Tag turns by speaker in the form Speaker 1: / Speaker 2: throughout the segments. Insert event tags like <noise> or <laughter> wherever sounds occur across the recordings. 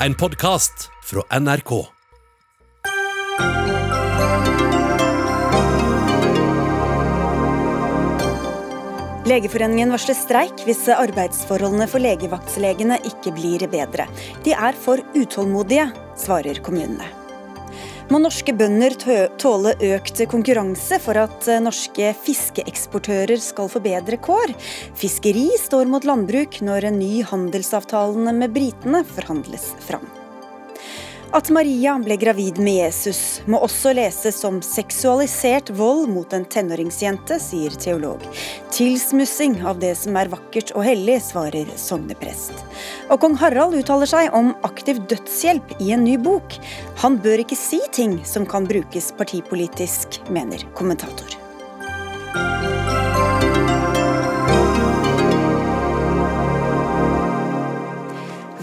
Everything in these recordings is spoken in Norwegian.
Speaker 1: en podkast fra NRK.
Speaker 2: Legeforeningen varsler streik hvis arbeidsforholdene for legevaktslegene ikke blir bedre. De er for utålmodige, svarer kommunene. Må norske bønder tåle økt konkurranse for at norske fiskeeksportører skal få bedre kår? Fiskeri står mot landbruk når en ny handelsavtale med britene forhandles fram. At Maria ble gravid med Jesus må også leses som seksualisert vold mot en tenåringsjente, sier teolog. Tilsmussing av det som er vakkert og hellig, svarer sogneprest. Og kong Harald uttaler seg om aktiv dødshjelp i en ny bok. Han bør ikke si ting som kan brukes partipolitisk, mener kommentator.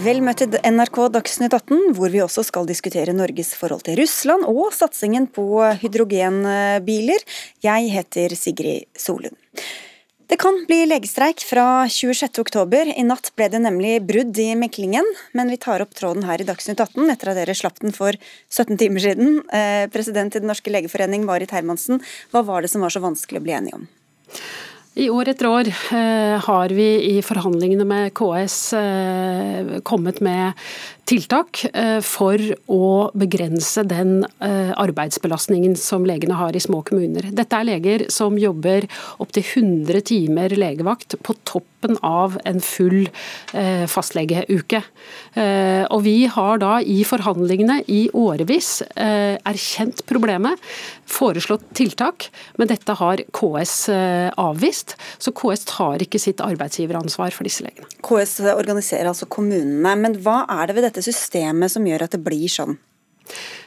Speaker 2: Vel møtt til NRK Dagsnytt 18, hvor vi også skal diskutere Norges forhold til Russland og satsingen på hydrogenbiler. Jeg heter Sigrid Solund. Det kan bli legestreik fra 26.10. I natt ble det nemlig brudd i meklingen, men vi tar opp tråden her i Dagsnytt 18 etter at dere slapp den for 17 timer siden. Eh, president i Den norske legeforening, Marit Hermansen, hva var det som var så vanskelig å bli enige om?
Speaker 3: I år etter år eh, har vi i forhandlingene med KS eh, kommet med tiltak eh, for å begrense den eh, arbeidsbelastningen som legene har i små kommuner. Dette er leger som jobber opptil 100 timer legevakt på toppen av en full eh, fastlegeuke. Og Vi har da i forhandlingene i årevis erkjent problemet, foreslått tiltak, men dette har KS avvist. Så KS tar ikke sitt arbeidsgiveransvar for disse legene.
Speaker 2: KS organiserer altså kommunene, men hva er det ved dette systemet som gjør at det blir sånn?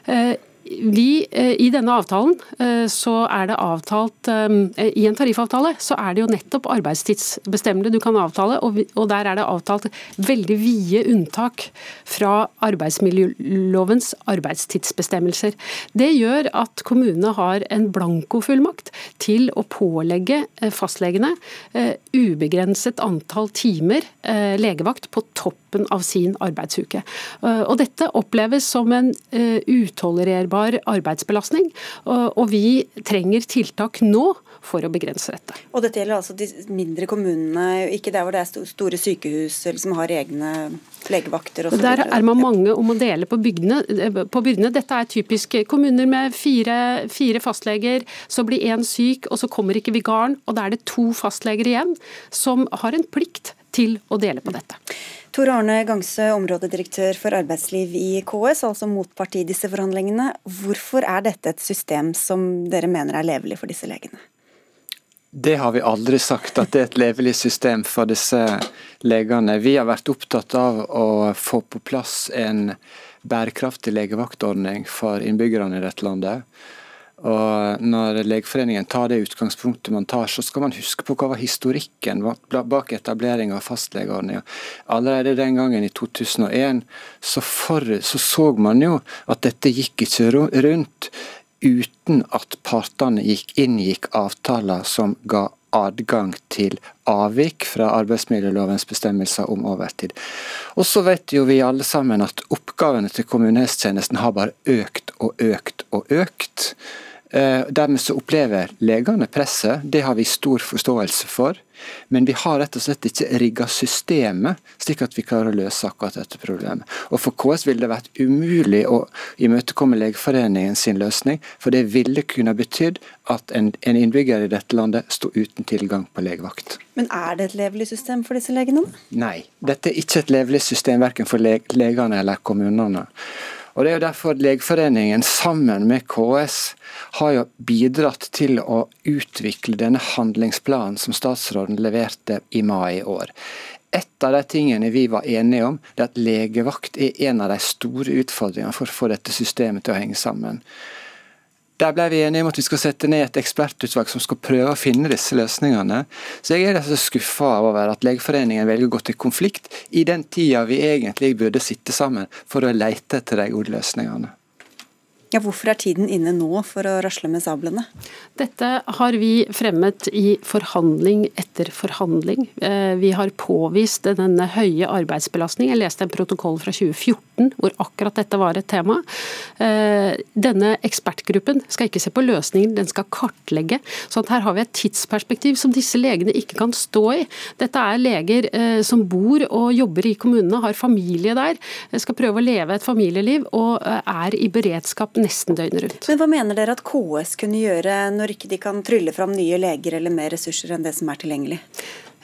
Speaker 3: Eh, vi, eh, I denne avtalen eh, så er det avtalt I en tariffavtale så er det jo nettopp arbeidstidsbestemmende du kan avtale, og der er det avtalt veldig vide unntak fra arbeidsmiljølovens arbeidstidsbestemmelser. Det gjør at kommunene har en blankofullmakt til å pålegge fastlegene ubegrenset antall timer legevakt på toppen av sin arbeidsuke. Og Dette oppleves som en utolererbar arbeidsbelastning. Og vi trenger tiltak nå for å begrense dette.
Speaker 2: Og Dette gjelder altså de mindre kommunene, ikke der hvor det er store sykehus eller som har egne legevakter? Og
Speaker 3: der er man mange om å dele på, bygdene, på byrdene. Dette er typisk kommuner med fire, fire fastleger, så blir én syk, og så kommer ikke vigaren. Og da er det to fastleger igjen som har en plikt til å dele på dette.
Speaker 2: Tor Arne Gangse, områdedirektør for arbeidsliv i KS, altså motpart i disse forhandlingene. Hvorfor er dette et system som dere mener er levelig for disse legene?
Speaker 4: Det har vi aldri sagt, at det er et levelig system for disse legene. Vi har vært opptatt av å få på plass en bærekraftig legevaktordning for innbyggerne i dette landet. Og Når Legeforeningen tar det utgangspunktet man tar, så skal man huske på hva var historikken bak etablering av fastlegeordninga. Allerede den gangen, i 2001, så, for, så så man jo at dette gikk ikke rundt uten at partene gikk, inngikk avtaler som ga adgang til avvik fra arbeidsmiljølovens bestemmelser om overtid. Og så vet jo vi alle sammen at oppgavene til kommunehelsetjenesten har bare økt og økt og økt. Eh, dermed så opplever legene presset, det har vi stor forståelse for. Men vi har rett og slett ikke rigga systemet slik at vi klarer å løse akkurat dette problemet. Og For KS ville det vært umulig å imøtekomme Legeforeningen sin løsning, for det ville kunne betydd at en, en innbygger i dette landet sto uten tilgang på legevakt.
Speaker 2: Men er det et levelig system for disse legene?
Speaker 4: Nei, dette er ikke et levelig system verken for legene eller kommunene. Og Det er jo derfor Legeforeningen sammen med KS har jo bidratt til å utvikle denne handlingsplanen som statsråden leverte i mai i år. Et av de tingene vi var enige om, er at legevakt er en av de store utfordringene for å få dette systemet til å henge sammen. Der ble vi enige om at vi skal sette ned et ekspertutvalg som skal prøve å finne disse løsningene. Så jeg er så skuffa over at Legeforeningen velger å gå til konflikt i den tida vi egentlig burde sitte sammen for å lete etter de gode løsningene.
Speaker 2: Ja, Hvorfor er tiden inne nå for å rasle med sablene?
Speaker 3: Dette har vi fremmet i forhandling etter forhandling. Eh, vi har påvist denne høye arbeidsbelastningen. Jeg leste en protokoll fra 2014 hvor akkurat dette var et tema. Eh, denne ekspertgruppen skal ikke se på løsningen, den skal kartlegge. Så her har vi et tidsperspektiv som disse legene ikke kan stå i. Dette er leger eh, som bor og jobber i kommunene, har familie der, skal prøve å leve et familieliv og er i beredskap nesten døgnet rundt.
Speaker 2: Men Hva mener dere at KS kunne gjøre når ikke de kan trylle fram nye leger eller mer ressurser enn det som er tilgjengelig?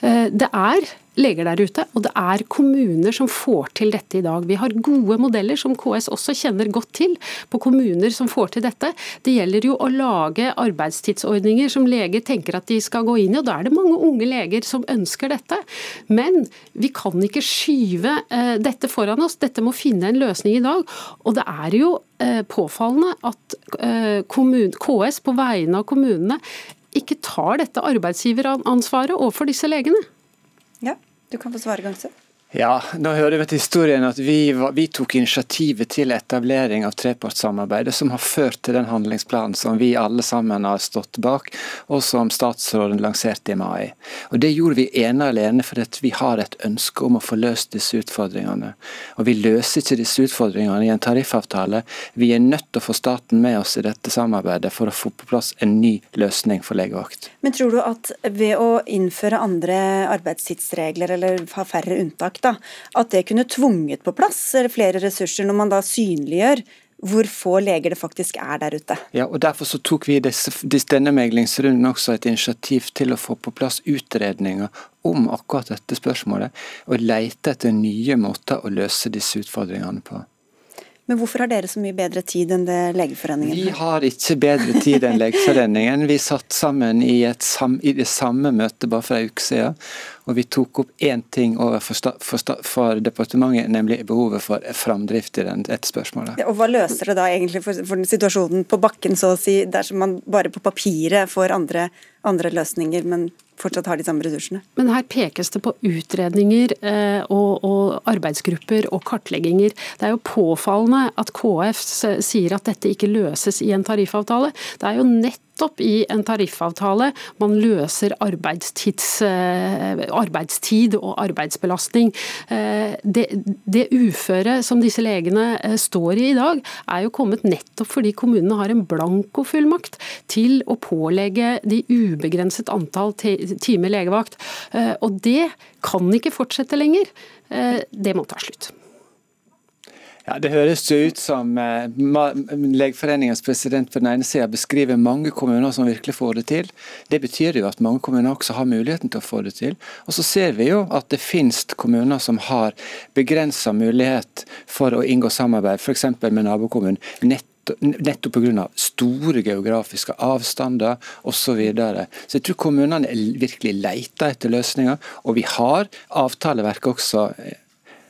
Speaker 3: Eh, det er leger der ute, og det er kommuner som får til dette i dag. Vi har gode modeller som KS også kjenner godt til, på kommuner som får til dette. Det gjelder jo å lage arbeidstidsordninger som leger tenker at de skal gå inn i, og da er det mange unge leger som ønsker dette. Men vi kan ikke skyve eh, dette foran oss, dette må finne en løsning i dag. Og det er jo eh, påfallende at KS på vegne av kommunene ikke tar dette arbeidsgiveransvaret overfor disse legene.
Speaker 2: Ja, du kan få svare, Gangse.
Speaker 4: Ja, nå hører vi til historien at vi, vi, tok initiativet til etablering av trepartssamarbeidet, som har ført til den handlingsplanen som vi alle sammen har stått bak, og som statsråden lanserte i mai. Og Det gjorde vi ene og alene fordi vi har et ønske om å få løst disse utfordringene. Og Vi løser ikke disse utfordringene i en tariffavtale. Vi er nødt til å få staten med oss i dette samarbeidet for å få på plass en ny løsning for legevakt.
Speaker 2: Men tror du at ved å innføre andre arbeidstidsregler eller ha færre unntak, da, at det kunne tvunget på plass flere ressurser, når man da synliggjør hvor få leger det faktisk er der ute.
Speaker 4: Ja, og Derfor så tok vi i denne meglingsrunden også et initiativ til å få på plass utredninger om akkurat dette spørsmålet, og lete etter nye måter å løse disse utfordringene på.
Speaker 2: Men hvorfor har dere så mye bedre tid enn det Legeforeningen
Speaker 4: har? Vi har ikke bedre tid enn Legeforeningen. Vi satt sammen i, sam, i det samme møtet bare for en uke siden og vi tok opp én ting overfor for, for, departementet, nemlig behovet for framdrift i den, dette spørsmålet.
Speaker 2: Ja, og Hva løser det da egentlig for, for situasjonen på bakken, så å si, dersom man bare på papiret får andre, andre løsninger, men fortsatt har de samme ressursene?
Speaker 3: Men her pekes det på utredninger eh, og, og, arbeidsgrupper og kartlegginger. Det er jo påfallende at KF sier at dette ikke løses i en tariffavtale. Det er jo nett nettopp i en tariffavtale man løser eh, arbeidstid og arbeidsbelastning. Eh, det, det uføre som disse legene eh, står i i dag, er jo kommet nettopp fordi kommunene har en blankofullmakt til å pålegge de ubegrenset antall timer legevakt. Og det kan ikke fortsette lenger. Det må ta slutt.
Speaker 4: Ja, Det høres jo ut som eh, Legeforeningens president på den ene sida beskriver mange kommuner som virkelig får det til. Det betyr jo at mange kommuner også har muligheten til å få det til. Og så ser vi jo at det finnes kommuner som har begrensa mulighet for å inngå samarbeid, f.eks. med nabokommunen. Nett nettopp pga. store geografiske avstander osv. Så, videre. så jeg tror kommunene virkelig leter etter løsninger. Og vi har avtaleverk også eh,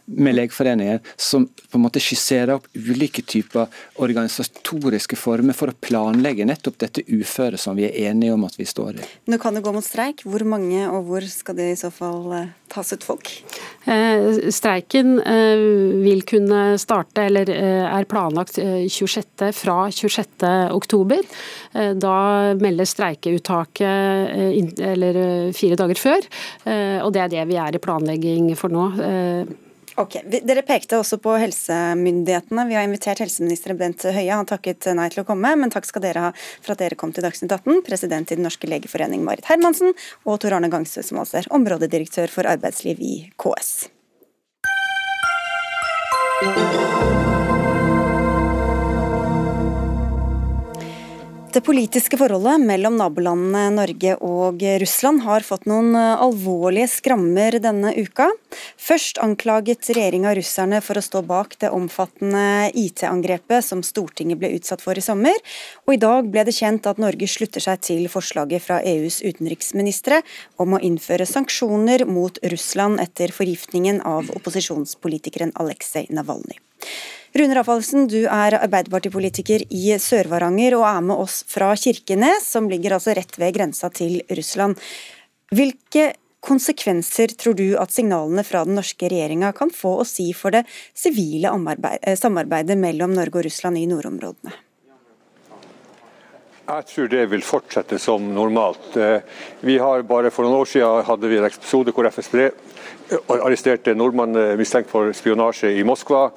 Speaker 4: med Legeforeningen, som på en måte skisserer opp ulike typer organisatoriske former for å planlegge nettopp dette uføret som vi er enige om at vi står i.
Speaker 2: Nå kan det gå mot streik. Hvor mange og hvor skal det i så fall eh, tas ut folk?
Speaker 3: Eh, streiken eh, vil kunne starte, eller eh, er planlagt 26. Eh, fra 26. oktober. Eh, da meldes streikeuttaket eller fire dager før, og det er det vi er i planlegging for nå.
Speaker 2: Ok, Dere pekte også på helsemyndighetene. Vi har invitert helseminister Bent Høie. Han takket nei til å komme, men takk skal dere ha for at dere kom til Dagsnytt 18. President i Den norske legeforening Marit Hermansen, og Tor Arne Gangsø, som altså er områdedirektør for arbeidsliv i KS. Det politiske forholdet mellom nabolandene Norge og Russland har fått noen eh, alvorlige skrammer denne uka. Først anklaget regjeringa russerne for å stå bak det omfattende IT-angrepet som Stortinget ble utsatt for i sommer, og i dag ble det kjent at Norge slutter seg til forslaget fra EUs utenriksministre om å innføre sanksjoner mot Russland etter forgiftningen av opposisjonspolitikeren Aleksej Navalnyj. Rune Raffaldsen, du er Arbeiderpartipolitiker i Sør-Varanger og er med oss fra Kirkenes, som ligger altså rett ved grensa til Russland. Hvilke konsekvenser tror du at signalene fra den norske regjeringa kan få å si for det sivile samarbeidet mellom Norge og Russland i nordområdene?
Speaker 5: Jeg tror det vil fortsette som normalt. Eh, vi har bare For noen år siden hadde vi en episode hvor FSB eh, arresterte en nordmann eh, mistenkt for spionasje i Moskva.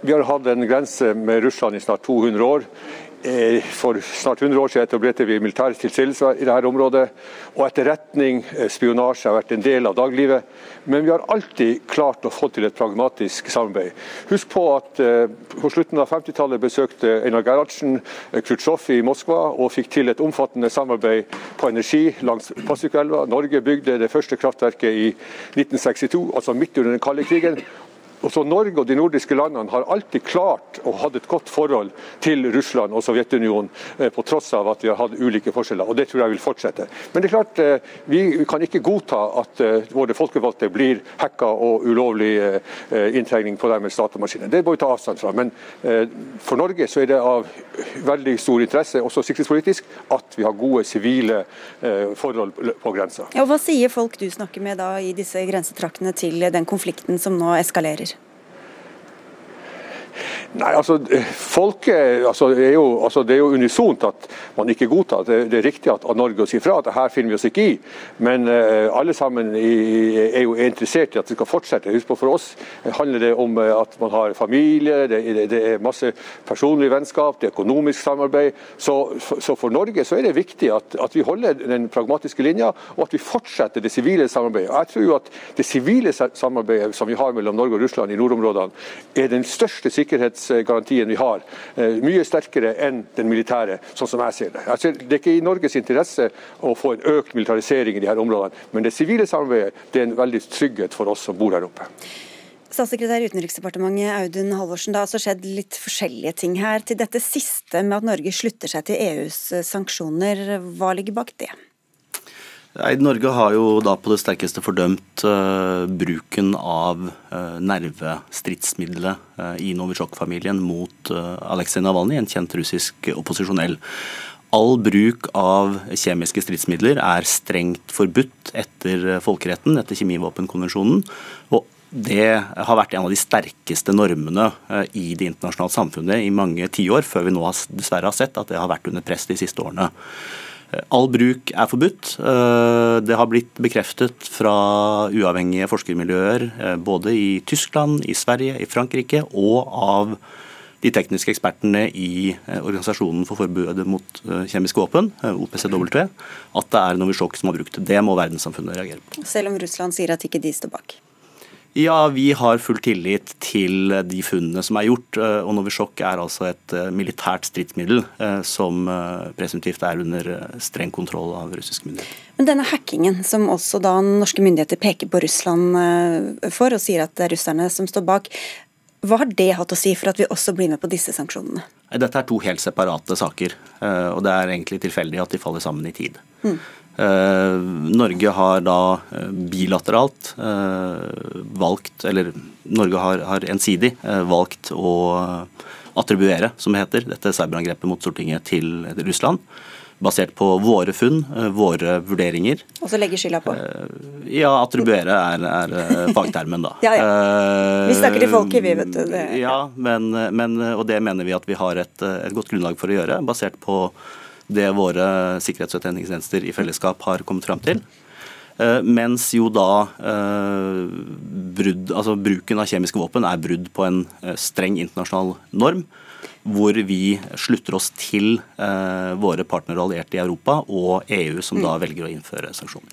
Speaker 5: Vi har hatt en grense med Russland i snart 200 år. Eh, for snart 100 år siden etablerte vi militære tilstedeværelse i dette området. og Etterretning, eh, spionasje har vært en del av daglivet. Men vi har alltid klart å få til et pragmatisk samarbeid. Husk på at eh, på slutten av 50-tallet besøkte Einar Gerhardsen Khrusjtsjov i Moskva og fikk til et omfattende samarbeid på energi langs Pasvikelva. Norge bygde det første kraftverket i 1962, altså midt under den kalde krigen. Også Norge og de nordiske landene har alltid klart å ha et godt forhold til Russland og Sovjetunionen, eh, på tross av at vi har hatt ulike forskjeller. og Det tror jeg vil fortsette. Men det er klart, eh, vi kan ikke godta at eh, våre folkevalgte blir hacka og ulovlig inntrengning på deres datamaskiner. Det må vi ta avstand fra. Men for Norge så er det av veldig stor interesse, også sikkerhetspolitisk, at vi har gode sivile forhold på grensa.
Speaker 2: Ja, hva sier folk du snakker med da i disse grensetraktene til den konflikten som nå eskalerer?
Speaker 5: Nei, altså, folket, altså, det, er jo, altså, det er jo unisont at man ikke godtar. Det, det er riktig at, Norge sier fra at her finner vi oss ikke i. Men uh, alle sammen i, er jo interessert i at det skal fortsette. Husk på For oss handler det om uh, at man har familie, det, det, er masse personlig vennskap, det er økonomisk samarbeid. Så, så, for Norge så er det viktig at, at, vi holder den pragmatiske linja, og at vi fortsetter det sivile samarbeidet. Jeg tror jo at det sivile samarbeidet som vi har mellom Norge og Russland i nordområdene, er den største sikkerhets sikkerhetsgarantien vi har, eh, mye sterkere enn den militære, sånn som jeg ser det. Jeg ser, det er ikke i Norges interesse å få en økt militarisering i disse områdene, men det sivile samarbeidet det er en veldig trygghet for oss som bor her oppe.
Speaker 2: Statssekretær i Utenriksdepartementet Audun Halvorsen, det har altså skjedd litt forskjellige ting her. Til dette siste med at Norge slutter seg til EUs sanksjoner, hva ligger bak det?
Speaker 6: Norge har jo da på det sterkeste fordømt uh, bruken av uh, nervestridsmiddelet uh, i Novitsjok-familien mot uh, Aleksej Navalnyj, en kjent russisk opposisjonell. All bruk av kjemiske stridsmidler er strengt forbudt etter folkeretten, etter kjemivåpenkonvensjonen. Og det har vært en av de sterkeste normene i det internasjonale samfunnet i mange tiår, før vi nå dessverre har sett at det har vært under press de siste årene. All bruk er forbudt. Eh, det har blitt bekreftet fra uavhengige forskermiljøer eh, både i Tyskland, i Sverige, i Frankrike og av de tekniske ekspertene i eh, Organisasjonen for forbudet mot kjemiske våpen, OPCW, at det er Novisjok som har brukt det. Det må verdenssamfunnet reagere på.
Speaker 2: Selv om Russland sier at ikke de står bak?
Speaker 6: Ja, vi har full tillit til de funnene som er gjort. Eh, og Novisjok er altså et eh, militært stridsmiddel eh, som presumptivt er under streng kontroll av russiske myndigheter.
Speaker 2: Men denne hackingen, som også da norske myndigheter peker på Russland for, og sier at det er russerne som står bak, hva har det hatt å si for at vi også blir med på disse sanksjonene?
Speaker 6: Dette er to helt separate saker, og det er egentlig tilfeldig at de faller sammen i tid. Mm. Eh, Norge har da eh, bilateralt eh, valgt, eller Norge har, har ensidig valgt å attribuere, som det heter, dette cyberangrepet mot Stortinget til Russland basert på våre funn, våre vurderinger.
Speaker 2: Og så legge skylda på?
Speaker 6: Ja, attribuere er, er fagtermen, da. <laughs>
Speaker 2: ja, ja. Vi snakker til folket, vi, vet du. Det.
Speaker 6: Ja, men, men, og det mener vi at vi har et, et godt grunnlag for å gjøre, basert på det våre sikkerhets- og etterretningstjenester i fellesskap har kommet fram til. Eh, mens jo da eh, brudd, altså bruken av kjemiske våpen er brudd på en eh, streng internasjonal norm, hvor vi slutter oss til våre partnere og allierte i Europa og EU, som da mm. velger å innføre sanksjoner.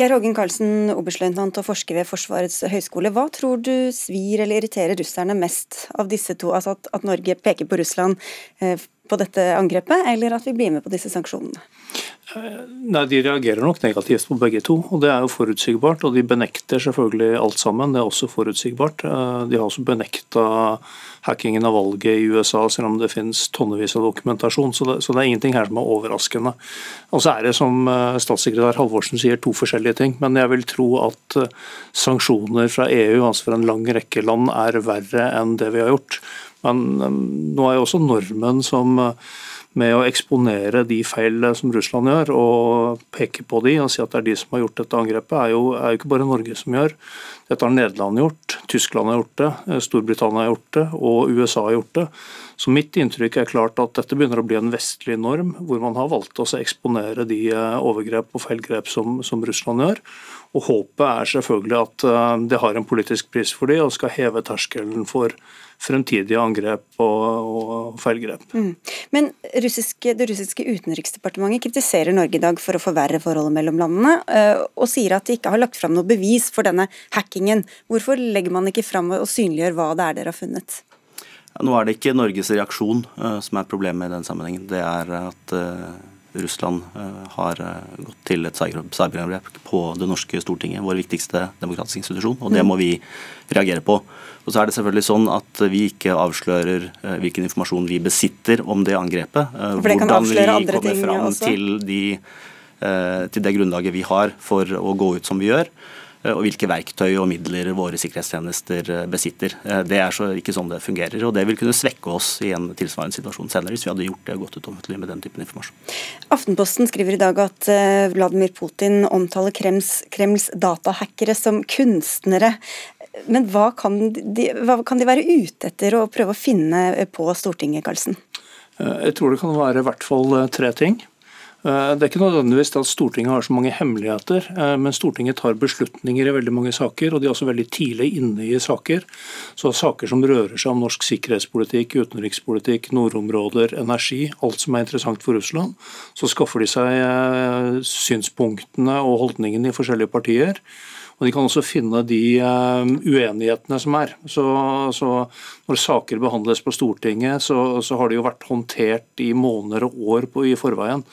Speaker 2: Geir Hågen Karlsen, oberstløytnant og forsker ved Forsvarets høgskole. Hva tror du svir eller irriterer russerne mest av disse to, altså at, at Norge peker på Russland på dette angrepet, eller at vi blir med på disse sanksjonene?
Speaker 7: Nei, De reagerer nok negativt på begge to, og det er jo forutsigbart. Og de benekter selvfølgelig alt sammen, det er også forutsigbart. Eh, de har også benekta hackingen av valget i USA, selv om det finnes tonnevis av dokumentasjon. Så det, så det, er ingenting her som er overraskende. Og så er det, som eh, statssekretær Halvorsen sier, to forskjellige ting. Men jeg vil tro at eh, sanksjoner fra EU, altså fra en lang rekke land, er verre enn det vi har gjort. Men nå er jo også normen som med å eksponere de feil som Russland gjør, og peke på de og si at det er de som har gjort dette angrepet, er jo, er jo ikke bare Norge som gjør. Dette har Nederland gjort, Tyskland har gjort det, eh, Storbritannia har gjort det, og USA har gjort det. Så mitt inntrykk er klart at dette begynner å bli en vestlig norm, hvor man har valgt å eksponere de eh, overgrep og feilgrep som, som Russland gjør. Og Håpet er selvfølgelig at eh, det har en politisk pris for de, og skal heve terskelen for fremtidige angrep og, og feilgrep. Mm.
Speaker 2: Men russiske, det russiske utenriksdepartementet kritiserer Norge i dag for å forverre forholdet mellom landene, eh, og sier at de ikke har lagt fram noe bevis for denne hackingen. Hvorfor legger man ikke fram og synliggjør hva det er dere har funnet?
Speaker 6: Ja, nå er det ikke Norges reaksjon uh, som er problemet i den sammenhengen. Det er at uh, Russland uh, har gått til et cyberangrep på det norske Stortinget, vår viktigste demokratiske institusjon, og det mm. må vi reagere på. Og så er det selvfølgelig sånn at vi ikke avslører uh, hvilken informasjon vi besitter om det angrepet.
Speaker 2: Hvordan vi kommer
Speaker 6: fram til, de, til, det grunnlaget vi har for å gå ut som vi gjør. Og hvilke verktøy og midler våre sikkerhetstjenester besitter. Det er så ikke sånn det fungerer. og Det vil kunne svekke oss i en tilsvarende situasjon senere, hvis vi hadde gjort det gått ut offentlig med den typen informasjon.
Speaker 2: Aftenposten skriver i dag at Vladimir Putin omtaler Kremls, Kremls datahackere som kunstnere. Men hva kan, de, hva kan de være ute etter å prøve å finne på Stortinget, Karlsen?
Speaker 7: Eh, jeg tror det kan være i hvert fall eh, tre ting. Eh, det er ikke nødvendigvis at Stortinget har så mange hemmeligheter, men Stortinget tar beslutninger i veldig mange saker, og de er også veldig tidlig inne i saker. Så saker som rører seg om norsk sikkerhetspolitikk, utenrikspolitikk, nordområder, energi, alt som er interessant for Russland, så skaffer de seg synspunktene og holdningene i forskjellige partier. Og de kan også finne de uenighetene som er. Så, så, Når saker behandles på Stortinget, så, så, har de jo vært håndtert i måneder og år på, i forveien.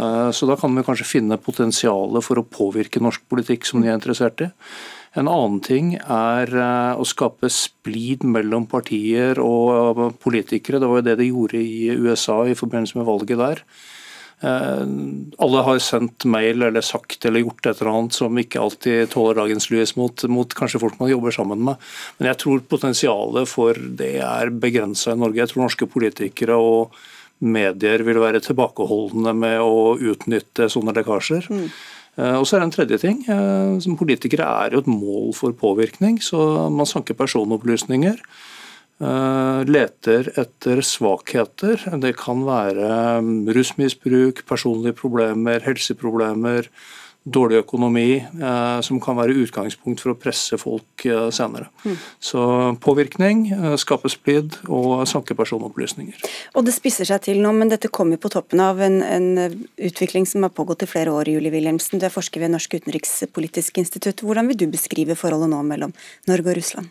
Speaker 7: Uh, så da kan vi kanskje finne potensialet for å påvirke norsk politikk som de er interessert i. En annen ting er uh, å skape splid mellom partier og politikere. Det var jo det de gjorde i USA i forbindelse med valget der. Eh, alle har sendt mail eller sagt eller gjort et eller annet som ikke alltid tåler dagens lys mot, mot, kanskje folk man jobber sammen med. Men jeg tror potensialet for det er begrensa i Norge. Jeg tror norske politikere og medier vil være tilbakeholdne med å utnytte sånne lekkasjer. Mm. Eh, og så er det en tredje ting. Eh, som Politikere er jo et mål for påvirkning, så man sanker personopplysninger. Eh, leter etter svakheter. Det kan være mm, rusmisbruk, personlige problemer, helseproblemer, dårlig økonomi, eh, som kan være utgangspunkt for å presse folk eh, senere. Mm. Så påvirkning, skape splid og sanke personopplysninger.
Speaker 2: Og Det spisser seg til nå, men dette kommer på toppen av en, en utvikling som har pågått i flere år. Julie Wilhelmsen, du er forsker ved Norsk utenrikspolitisk institutt. Hvordan vil du beskrive forholdet nå mellom Norge og Russland?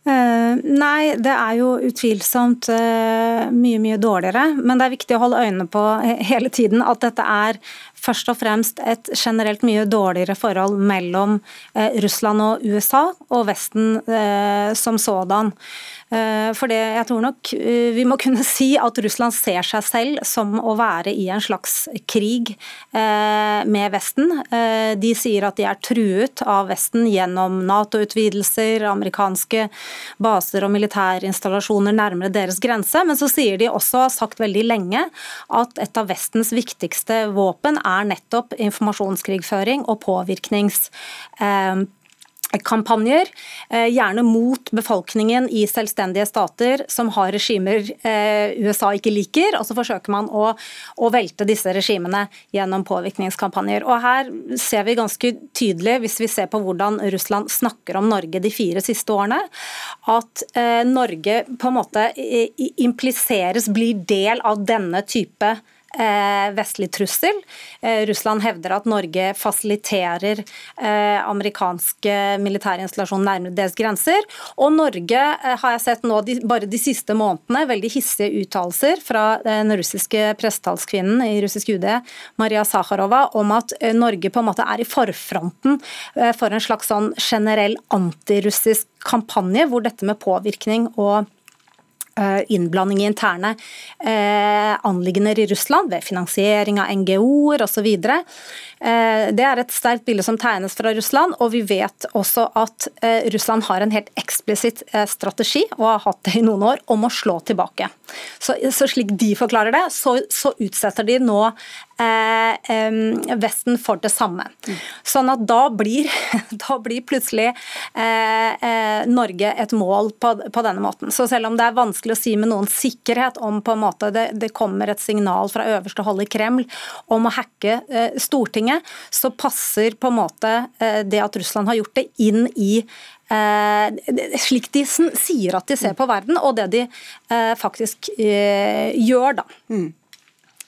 Speaker 8: Uh, nei, det er jo utvilsomt uh, mye mye dårligere. Men det er viktig å holde øynene på hele tiden at dette er først og fremst et generelt mye dårligere forhold mellom uh, Russland og USA og Vesten som sådan. Eh, for det, jeg tror nok eh, vi må kunne si at Russland ser seg selv som å være i en slags krig eh, med Vesten. De sier at de er truet av Vesten gjennom Nato-utvidelser, amerikanske baser og militærinstallasjoner nærmere deres grense, men så sier de også, har sagt veldig lenge, at et av Vestens viktigste våpen er nettopp informasjonskrigføring og påvirknings kampanjer, eh, gjerne mot befolkningen i selvstendige stater som har regimer eh, USA ikke liker, og så forsøker man å, å, velte disse regimene gjennom påvirkningskampanjer. Og Her ser vi ganske tydelig, hvis vi ser på hvordan Russland snakker om Norge de fire siste årene, at eh, Norge på en måte impliseres, blir del av denne type vestlig trussel. Eh, Russland hevder at Norge fasiliterer amerikanske amerikanske militærinstallasjoner nærmere deres grenser. Og Norge har jeg sett nå bare de siste månedene veldig hissige uttalelser fra den russiske prestetalskvinnen i russisk UD, Maria Sakharova, om at Norge på en måte er i forfronten for en slags sånn generell antirussisk kampanje, hvor dette med påvirkning og Eh, innblanding i interne eh, anliggender i Russland ved finansiering av NGO-er osv. Eh, det er et sterkt bilde som tegnes fra Russland, og vi vet også at eh, Russland har en helt eksplisitt eh, strategi, og har hatt det i noen år, om å slå tilbake. Så, så slik de forklarer det, så, så utsetter de nå eh, Vesten for det samme. Sånn at da blir, <laughs> da blir plutselig eh, eh, Norge et mål på, på, denne måten. Så selv om det er vanskelig å si med noen sikkerhet om på en måte det, det kommer et signal fra øverste hold i Kreml om å hacke eh, Stortinget, så passer på en måte eh, det at Russland har gjort det, inn i eh, slik de sier at de ser på verden, og det de faktisk gjør, da. Mm.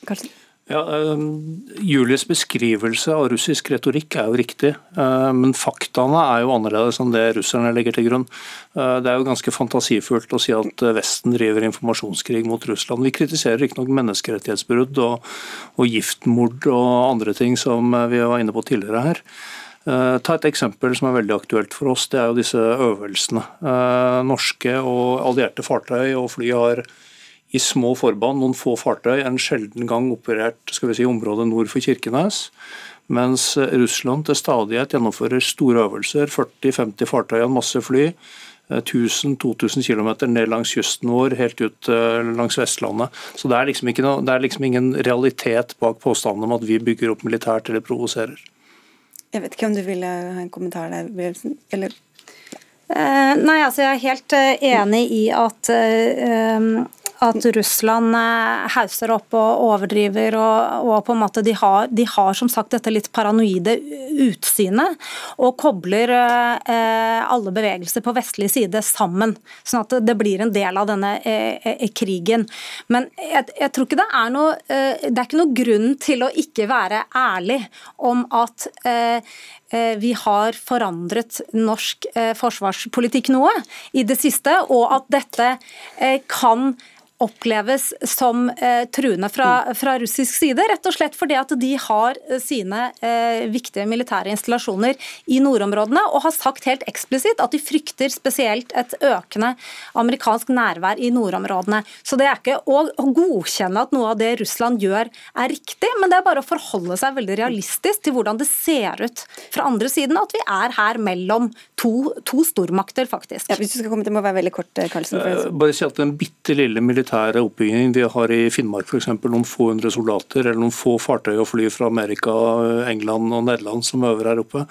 Speaker 7: Kanskje? Ja, ehm, Julies beskrivelse av russisk retorikk er jo riktig, eh, men faktaene er jo annerledes enn det russerne legger til grunn. Eh, det er jo ganske fantasifullt å si at Vesten driver informasjonskrig mot Russland. Vi kritiserer riktignok menneskerettighetsbrudd og, og giftmord og andre ting som vi var inne på tidligere her. Eh, ta et eksempel som er veldig aktuelt for oss. Det er jo disse øvelsene. Norske og allierte fartøy og fly har i små forband, noen få fartøy, en sjelden gang operert skal vi si, området nord for Kirkenes. Mens Russland til stadighet gjennomfører store øvelser, 40-50 fartøy og masse fly. 1000-2000 km ned langs kysten vår, helt ut eh, langs Vestlandet. Så Det er liksom, noe, det er liksom ingen realitet bak påstanden om at vi bygger opp militært eller provoserer.
Speaker 2: Jeg vet ikke om du ville ha en kommentar der, Bjørnsen? Eller?
Speaker 8: Eh, nei, altså Jeg er helt uh, enig i at uh, at Russland eh, hauser opp og overdriver. og, og på en måte de har, de har, som sagt dette litt paranoide utsynet, og kobler eh, alle bevegelser på vestlig side sammen. Sånn at det blir en del av denne eh, eh krigen. Men jeg, jeg, tror ikke det er noe eh, Det er ikke noe grunn til å ikke være ærlig om at eh, vi har forandret norsk forsvarspolitikk noe i det siste, og at dette kan oppleves som eh, truende fra, fra, russisk side, rett og slett fordi at de har eh, sine eh, viktige militære installasjoner i nordområdene, og har sagt helt eksplisitt at de frykter spesielt et økende amerikansk nærvær i nordområdene. Så det er ikke å, å godkjenne at noe av det Russland gjør er riktig, men det er bare å forholde seg veldig realistisk til hvordan det ser ut fra andre siden, at vi er her mellom to, to stormakter, faktisk.
Speaker 2: Ja, hvis du skal komme til, må være veldig kort, Karlsen.
Speaker 7: Bare si at den bitte lille militære militære oppbygging. vi har i Finnmark f.eks. noen få hundre soldater eller noen få fartøy og fly fra Amerika, England og Nederland som øver her oppe,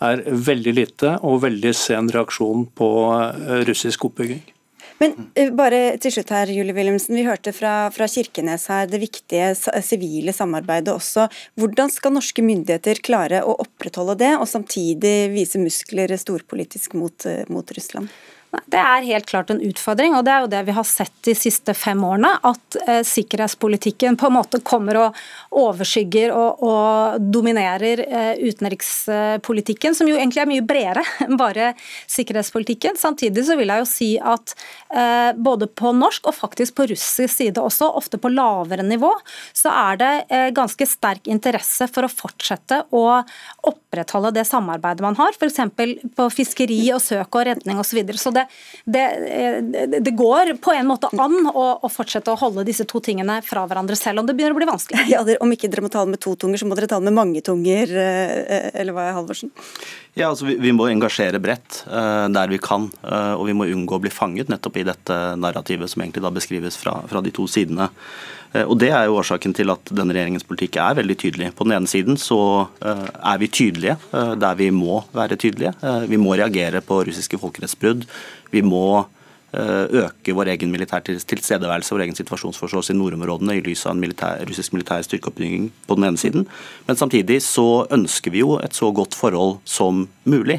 Speaker 7: er veldig lite og veldig sen reaksjon på eh, russisk oppbygging.
Speaker 2: Men eh, bare til slutt her, Julie Wilhelmsen. Vi hørte fra, fra, Kirkenes her det viktige sivile samarbeidet også. Hvordan skal norske myndigheter klare å opprettholde det, og samtidig vise muskler storpolitisk mot, eh, mot Russland?
Speaker 8: Det er helt klart en utfordring, og det er jo det vi har sett de siste fem årene. At eh, sikkerhetspolitikken på en måte kommer og overskygger og, og dominerer eh, utenrikspolitikken, som jo egentlig er mye bredere <laughs> enn bare sikkerhetspolitikken. Samtidig så vil jeg jo si at eh, både på norsk og faktisk på russisk side også, ofte på lavere nivå, så er det eh, ganske sterk interesse for å fortsette å opprettholde det samarbeidet man har, f.eks. på fiskeri og søk og redning osv. Så, videre. så det, det, det, går på en måte an å, å, fortsette å holde disse to tingene fra hverandre, selv om det begynner å bli vanskelig.
Speaker 2: Ja, Om ikke dere må tale med to tunger, så må dere tale med mange tunger, eh, eller hva er Halvorsen?
Speaker 6: Ja, altså vi, vi, må engasjere bredt der vi kan, og vi må unngå å bli fanget nettopp i dette narrativet som egentlig da beskrives fra, fra de to sidene. Uh, og Det er jo årsaken til at denne regjeringens politikk er veldig tydelig. På den ene siden så er vi tydelige der vi må være tydelige. Vi må reagere på russiske folkerettsbrudd. Vi må Eh, øke vår egen militær tilstedeværelse vår egen situasjonsforståelse i nordområdene i lys av en militær, russisk militær styrkeoppbygging på den ene siden. Men samtidig så ønsker vi jo et så godt forhold som mulig.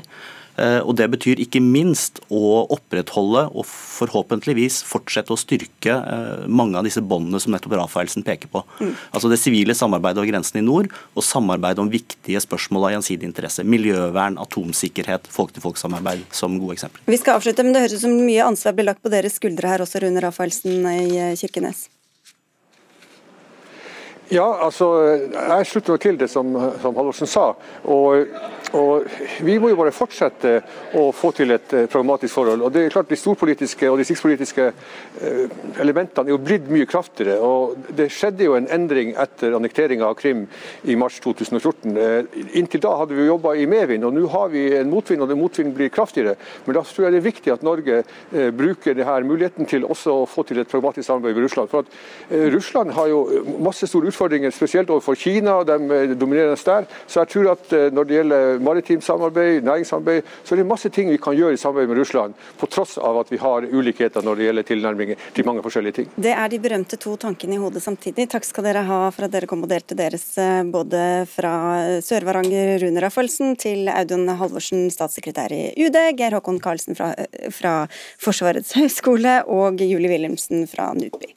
Speaker 6: Eh, og Det betyr ikke minst å opprettholde og forhåpentligvis fortsette å styrke eh, mange av disse båndene som nettopp Rafaelsen peker på. Mm. Altså Det sivile samarbeidet over grensen i nord og samarbeid om viktige spørsmål av gjensidig interesse. Miljøvern, atomsikkerhet, folk-til-folk-samarbeid som gode eksempler.
Speaker 2: Vi skal avslutte, men Det høres ut som mye ansvar blir lagt på deres skuldre her også, Rune Rafaelsen i eh, Kirkenes.
Speaker 5: Ja, altså, Jeg slutter til det som, som Halvorsen sa. og og Vi må jo bare fortsette å få til et eh, pragmatisk forhold. og det er klart De storpolitiske og distriktspolitiske eh, elementene er jo blitt mye kraftigere. og Det skjedde jo en endring etter annekteringa av Krim i mars 2014. Inntil da hadde vi jo jobba i medvind, og nå har vi en motvind, og den motvinden blir kraftigere. Men da tror jeg det er viktig at Norge bruker det her muligheten til også å få til et pragmatisk samarbeid med Russland. For at Russland har jo masse store utfordringer, spesielt overfor Kina. De dominerer der. Så jeg tror at når det gjelder maritimt samarbeid, næringssamarbeid, så er det masse ting vi kan gjøre i samarbeid med Russland, på tross av at vi har ulikheter når det gjelder tilnærminger til mange forskjellige ting.
Speaker 2: Det er de berømte to tankene i hodet samtidig. Takk skal dere ha for at dere kom og delte deres eh, både fra Sør-Varanger, Rune Raffelsen, til Audun Halvorsen, statssekretær i UD, Geir Håkon Karlsen fra, eh, fra Forsvarets høgskole og Julie Wilhelmsen fra NUPI.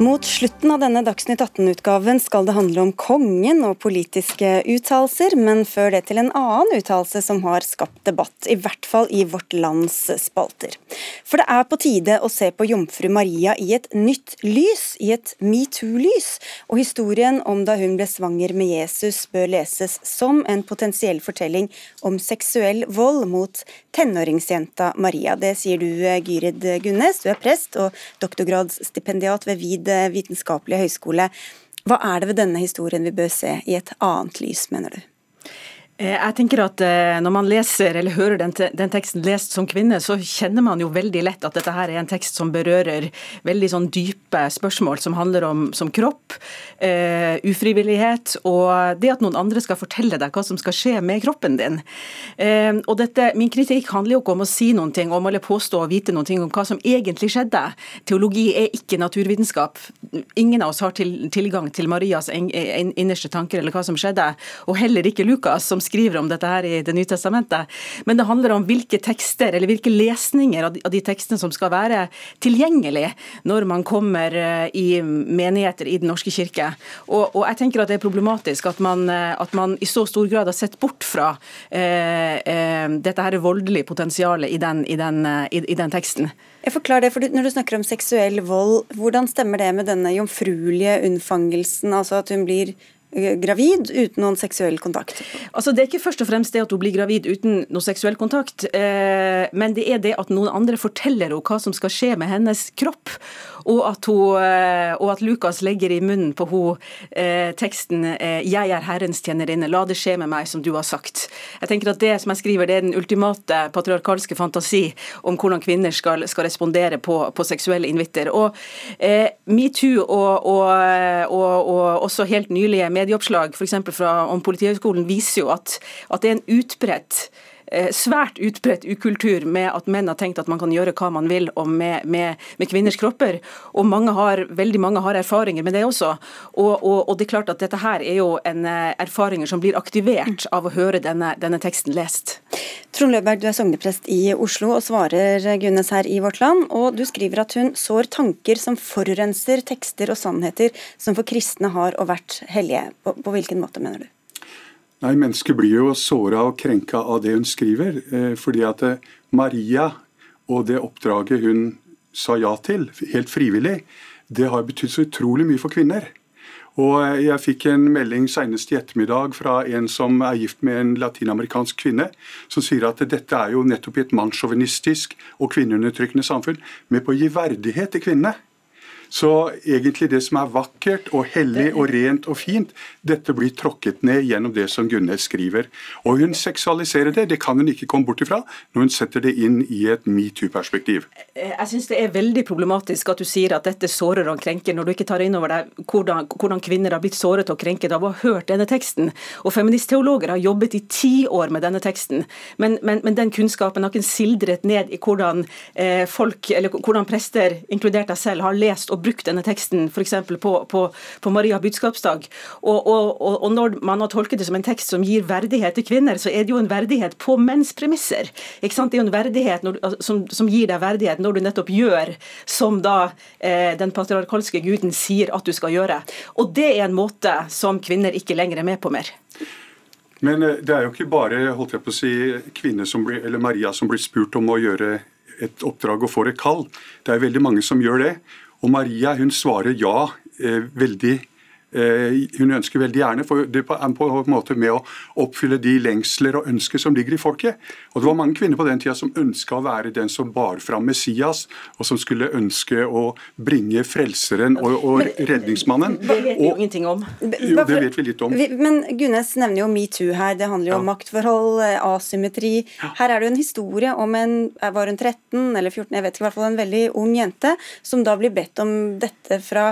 Speaker 2: Mot slutten av denne Dagsnytt 18-utgaven skal det handle om kongen og politiske uttalelser, men før det til en annen uttalelse som har skapt debatt, i hvert fall i Vårt Lands spalter. For det er på tide å se på jomfru Maria i et nytt lys, i et metoo-lys, og historien om da hun ble svanger med Jesus bør leses som en potensiell fortelling om seksuell vold mot tenåringsjenta Maria. Det sier du, Gyrid Gunnes, du er prest og doktorgradsstipendiat ved VID vitenskapelige høgskole. Hva er det ved denne historien vi bør se i et annet lys, mener du?
Speaker 9: Eh, jeg tenker at eh, Når man leser eller hører den, den, teksten lest som kvinne, så kjenner man jo veldig lett at dette her er en tekst som berører veldig sånn dype spørsmål som handler om som kropp, uh, ufrivillighet og det at noen andre skal fortelle deg hva som skal skje med kroppen din. Uh, og dette, Min kritikk handler jo ikke om å si noen ting om eller påstå å vite noen ting om hva som egentlig skjedde. Teologi er ikke naturvitenskap. Ingen av oss har til, tilgang til Marias innerste tanker eller hva som skjedde, og heller ikke Lukas. som skriver om dette her i Det nye testamentet, men det handler om hvilke tekster eller hvilke lesninger av de, av de tekstene som skal være tilgjengelig når man kommer eh, i menigheter i Den norske kirke. Og, og jeg tenker at det er problematisk at man, eh, at man, i så stor grad har sett bort fra eh, eh, dette her voldelige potensialet i den, i den, i, i den teksten.
Speaker 2: Jeg forklarer det, for Når du snakker om seksuell vold, hvordan stemmer det med denne jomfruelige unnfangelsen? Altså at hun blir gravid uten noen seksuell kontakt?
Speaker 9: Altså Det er ikke først og fremst det at hun blir gravid uten noen seksuell kontakt, eh, men det er det at noen andre forteller henne hva som skal skje med hennes kropp. Og at, hun, eh, og at Lukas legger i munnen på henne eh, teksten eh, 'Jeg er Herrens tjenerinne, la det skje med meg som du har sagt'. Jeg tenker at Det som jeg skriver, det er den ultimate patriarkalske fantasi om hvordan kvinner skal, skal respondere på, på seksuelle invitter. Og eh, Metoo og, og, og, og også helt nylige medieoppslag f.eks. om Politihøgskolen viser jo at, at det er en utbredt svært utbredt ukultur med at menn har tenkt at man kan gjøre hva man vil med, med, med, kvinners kropper. Og mange har, veldig mange har erfaringer med det også. Og, og, og, det er klart at dette her er jo en eh, erfaringer som blir aktivert av å høre denne, denne teksten lest.
Speaker 2: Trond Løberg, du er sogneprest i Oslo og svarer Gunnes her i Vårt Land. Og du skriver at hun sår tanker som forurenser tekster og sannheter som for kristne har og vært hellige. På, på hvilken måte, mener du?
Speaker 10: Nei, Mennesket blir jo såra og krenka av det hun skriver. Eh, fordi at eh, Maria og det oppdraget hun sa ja til, helt frivillig, det har betydd så utrolig mye for kvinner. Og eh, Jeg fikk en melding senest i ettermiddag fra en som er gift med en latinamerikansk kvinne, som sier at dette er jo nettopp i et mannssjåvinistisk og kvinneundertrykkende samfunn med på å gi verdighet til kvinnene. Så egentlig det som er vakkert og hellig og rent og fint, dette blir tråkket ned gjennom det som Gunnes skriver. Og hun seksualiserer det, det kan hun ikke komme bort ifra når hun setter det inn i et metoo-perspektiv.
Speaker 9: Jeg syns det er veldig problematisk at du sier at dette sårer og krenker, når du ikke tar inn over deg hvordan, hvordan kvinner har blitt såret og krenket av å ha hørt denne teksten. Og feministteologer har jobbet i ti år med denne teksten, men, men, men den kunnskapen har ikke sildret ned i hvordan eh, folk, eller hvordan prester, inkludert deg selv, har lest og og brukt denne teksten f.eks. På, på, på Maria budskapsdag. Og, og, og, når man har tolket det som en tekst som gir verdighet til kvinner, så er det jo en verdighet på menns premisser. Ikke sant? Det er jo en verdighet når, som, som, gir deg verdighet når du nettopp gjør som da eh, den patriarkalske guden sier at du skal gjøre. Og det er en måte som kvinner ikke lenger er med på mer.
Speaker 10: Men eh, det er jo ikke bare holdt jeg på å si, kvinner som blir, eller Maria som blir spurt om å gjøre et oppdrag og får et kall. Det er veldig mange som gjør det. Og Maria hun svarer ja eh, veldig hun ønsker veldig gjerne, for det er på en måte med å oppfylle de lengsler og ønsker som ligger i folket. Og Det var mange kvinner på den tida som ønska å være den som bar fram Messias, og som skulle ønske å bringe frelseren og, og redningsmannen.
Speaker 9: Det vet vi jo ingenting om.
Speaker 10: Jo, det vet vi litt om.
Speaker 2: Men Gunnes nevner jo metoo her. Det handler jo om maktforhold, eh, asymmetri. Her er det jo en historie om en var hun 13 eller 14, jeg vet ikke, i hvert fall en veldig ung jente, som da blir bedt om dette fra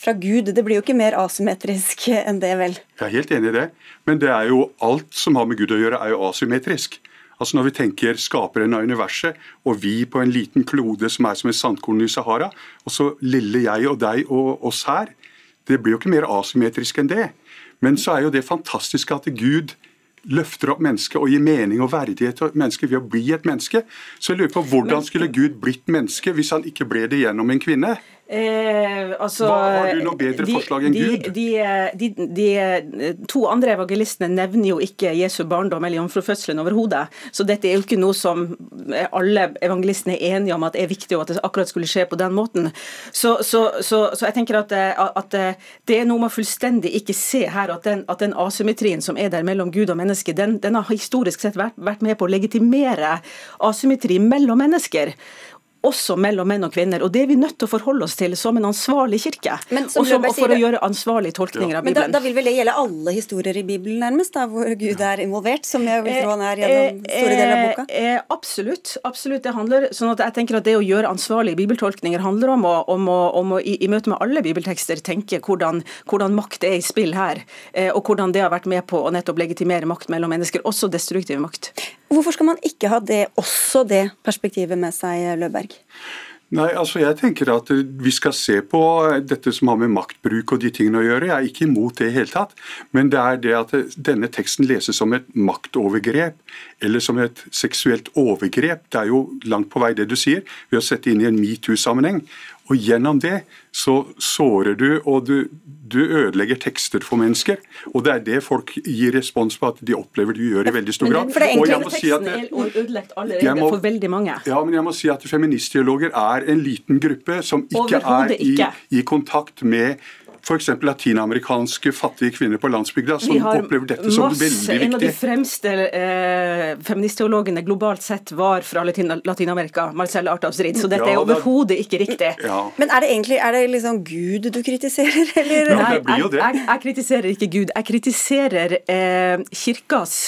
Speaker 2: fra Gud. Det blir jo ikke mer asymmetrisk enn det, vel?
Speaker 10: Jeg er helt enig i det. Men det er jo alt som har med Gud å gjøre, er jo asymmetrisk. Altså Når vi tenker skaperen av universet, og vi på en liten klode som er som en sandkorn i Sahara, og så lille jeg og deg og oss her, det blir jo ikke mer asymmetrisk enn det. Men så er jo det fantastiske at Gud løfter opp mennesket og gir mening og verdighet til mennesket ved å bli et menneske. Så jeg lurer på hvordan skulle Gud blitt menneske hvis han ikke ble det gjennom en kvinne?
Speaker 9: Eh, altså,
Speaker 10: Hva, har du noe bedre de, forslag enn Gud?
Speaker 9: De, de, de, to andre evangelistene nevner jo ikke Jesu barndom eller jomfrufødselen overhodet. Så dette er jo ikke noe som alle evangelistene er enige om at er viktig, og at det akkurat skulle skje på den måten. Så, så, så, så jeg tenker at, at, det er noe man fullstendig ikke ser her, at den, at den asymmetrien som er der mellom Gud og menneske, den, den har historisk sett vært, vært med på å legitimere asymmetri mellom mennesker også mellom menn og kvinner. og Det er vi nødt til å forholde oss til som en ansvarlig kirke. og, som, og for å gjøre ansvarlige tolkninger ja. av Bibelen.
Speaker 2: Men da, da, vil vel det gjelde alle historier i Bibelen, nærmest, da, hvor Gud er involvert? Som jeg vil tro han er gjennom eh, store deler av boka?
Speaker 9: Eh, eh, absolutt. absolutt, det handler, sånn at jeg tenker at Det å gjøre ansvarlige bibeltolkninger handler om å, om å, om å i, i, møte med alle bibeltekster tenke hvordan, hvordan, makt er i spill her, eh, og hvordan det har vært med på å nettopp legitimere makt mellom mennesker, også destruktiv makt.
Speaker 2: Hvorfor skal man ikke ha det, også det perspektivet med seg, Løberg?
Speaker 10: Nei, altså jeg tenker at Vi skal se på dette som har med maktbruk og de tingene å gjøre. Jeg er ikke imot det i hele tatt. Men det er det at denne teksten leses som et maktovergrep eller som et seksuelt overgrep. Det er jo langt på vei det du sier, ved å sette inn i en metoo-sammenheng. Og gjennom det så sårer du, og du, du, ødelegger tekster for mennesker. Og det er det folk gir respons på at de opplever du gjør i veldig stor grad.
Speaker 9: For det er egentlig si at er ødelagt allerede må, for veldig mange.
Speaker 10: Ja, men jeg må si at feministteologer er en liten gruppe som ikke er i, i kontakt med f.eks. latinamerikanske fattige kvinner på landsbygda som opplever dette som masse, veldig viktig.
Speaker 9: En av de fremste eh, feministteologene globalt sett var fra Latin-Amerika, Marcel Artavsrid, så dette ja, er overhodet ikke riktig.
Speaker 2: Ja. Men er det egentlig er det liksom Gud du kritiserer, <laughs> eller?
Speaker 9: Nei, jeg, jeg, jeg, kritiserer ikke Gud. Jeg kritiserer eh, kirkas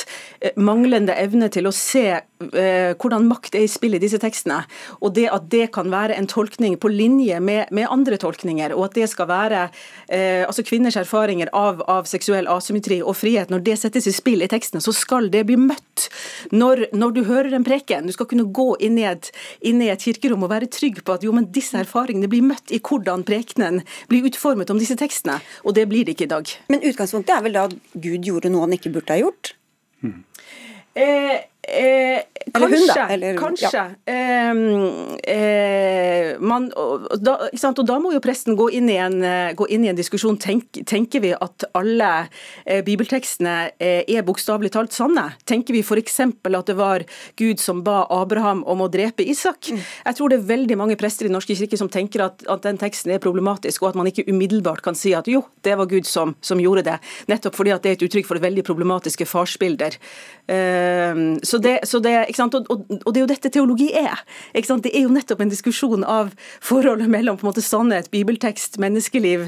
Speaker 9: eh, manglende evne til å se hvordan makt er i spill i disse tekstene, og det at det kan være en tolkning på linje med, med andre tolkninger, og at det skal være eh, altså kvinners erfaringer av, av, seksuell asymmetri og frihet, når det settes i spill i tekstene, så skal det bli møtt. Når, når du hører en preken, du skal kunne gå inn i, et, inn i, et, kirkerom og være trygg på at jo, men disse erfaringene blir møtt i hvordan prekenen blir utformet om disse tekstene, og det blir det ikke i dag.
Speaker 2: Men utgangspunktet er vel da at Gud gjorde noe han ikke burde ha gjort? Hmm.
Speaker 9: Eh, Eh, kanskje. Hun, da, eller, kanskje. Ja. Eh, eh, man, og, da, og, da, må jo presten gå inn i en, eh, inn i en diskusjon. Tenk, tenker vi at alle eh, bibeltekstene eh, er bokstavelig talt sanne? Tenker vi f.eks. at det var Gud som ba Abraham om å drepe Isak? Mm. Jeg tror det er veldig mange prester i norske kirke som tenker at, at, den teksten er problematisk, og at man ikke umiddelbart kan si at jo, det var Gud som, som gjorde det. Nettopp fordi at det er et uttrykk for det veldig problematiske farsbilder. så så det, så det, og, og, og, det er jo dette teologi er. Det er jo nettopp en diskusjon av forholdet mellom på en måte sannhet, bibeltekst, menneskeliv,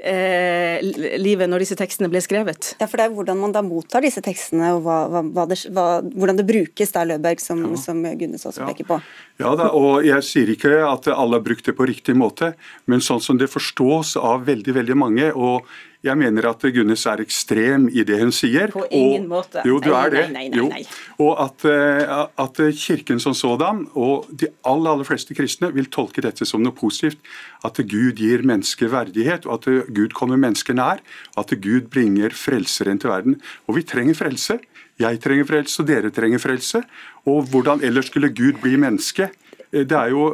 Speaker 9: eh, livet når disse tekstene ble skrevet.
Speaker 2: Ja, for Det er hvordan man da mottar disse tekstene, og hva, hva det, hvordan det brukes, der Løberg, som, ja. som Gunnes også peker på.
Speaker 10: Ja, da, og Jeg sier ikke at alle har brukt det på riktig måte, men sånn som det forstås av veldig veldig mange. og jeg mener at Gunnes er ekstrem i det hun sier.
Speaker 9: På ingen og, måte.
Speaker 10: Jo, du nei, er det. Nei, nei, nei, Og at, eh, at, Kirken som sådan, og de aller, aller fleste kristne, vil tolke dette som noe positivt. At Gud gir mennesker verdighet, og at Gud kommer mennesker nær. At Gud bringer frelseren til verden. Og vi trenger frelse. Jeg trenger frelse, og dere trenger frelse. Og hvordan ellers skulle Gud bli menneske? Eh, det er jo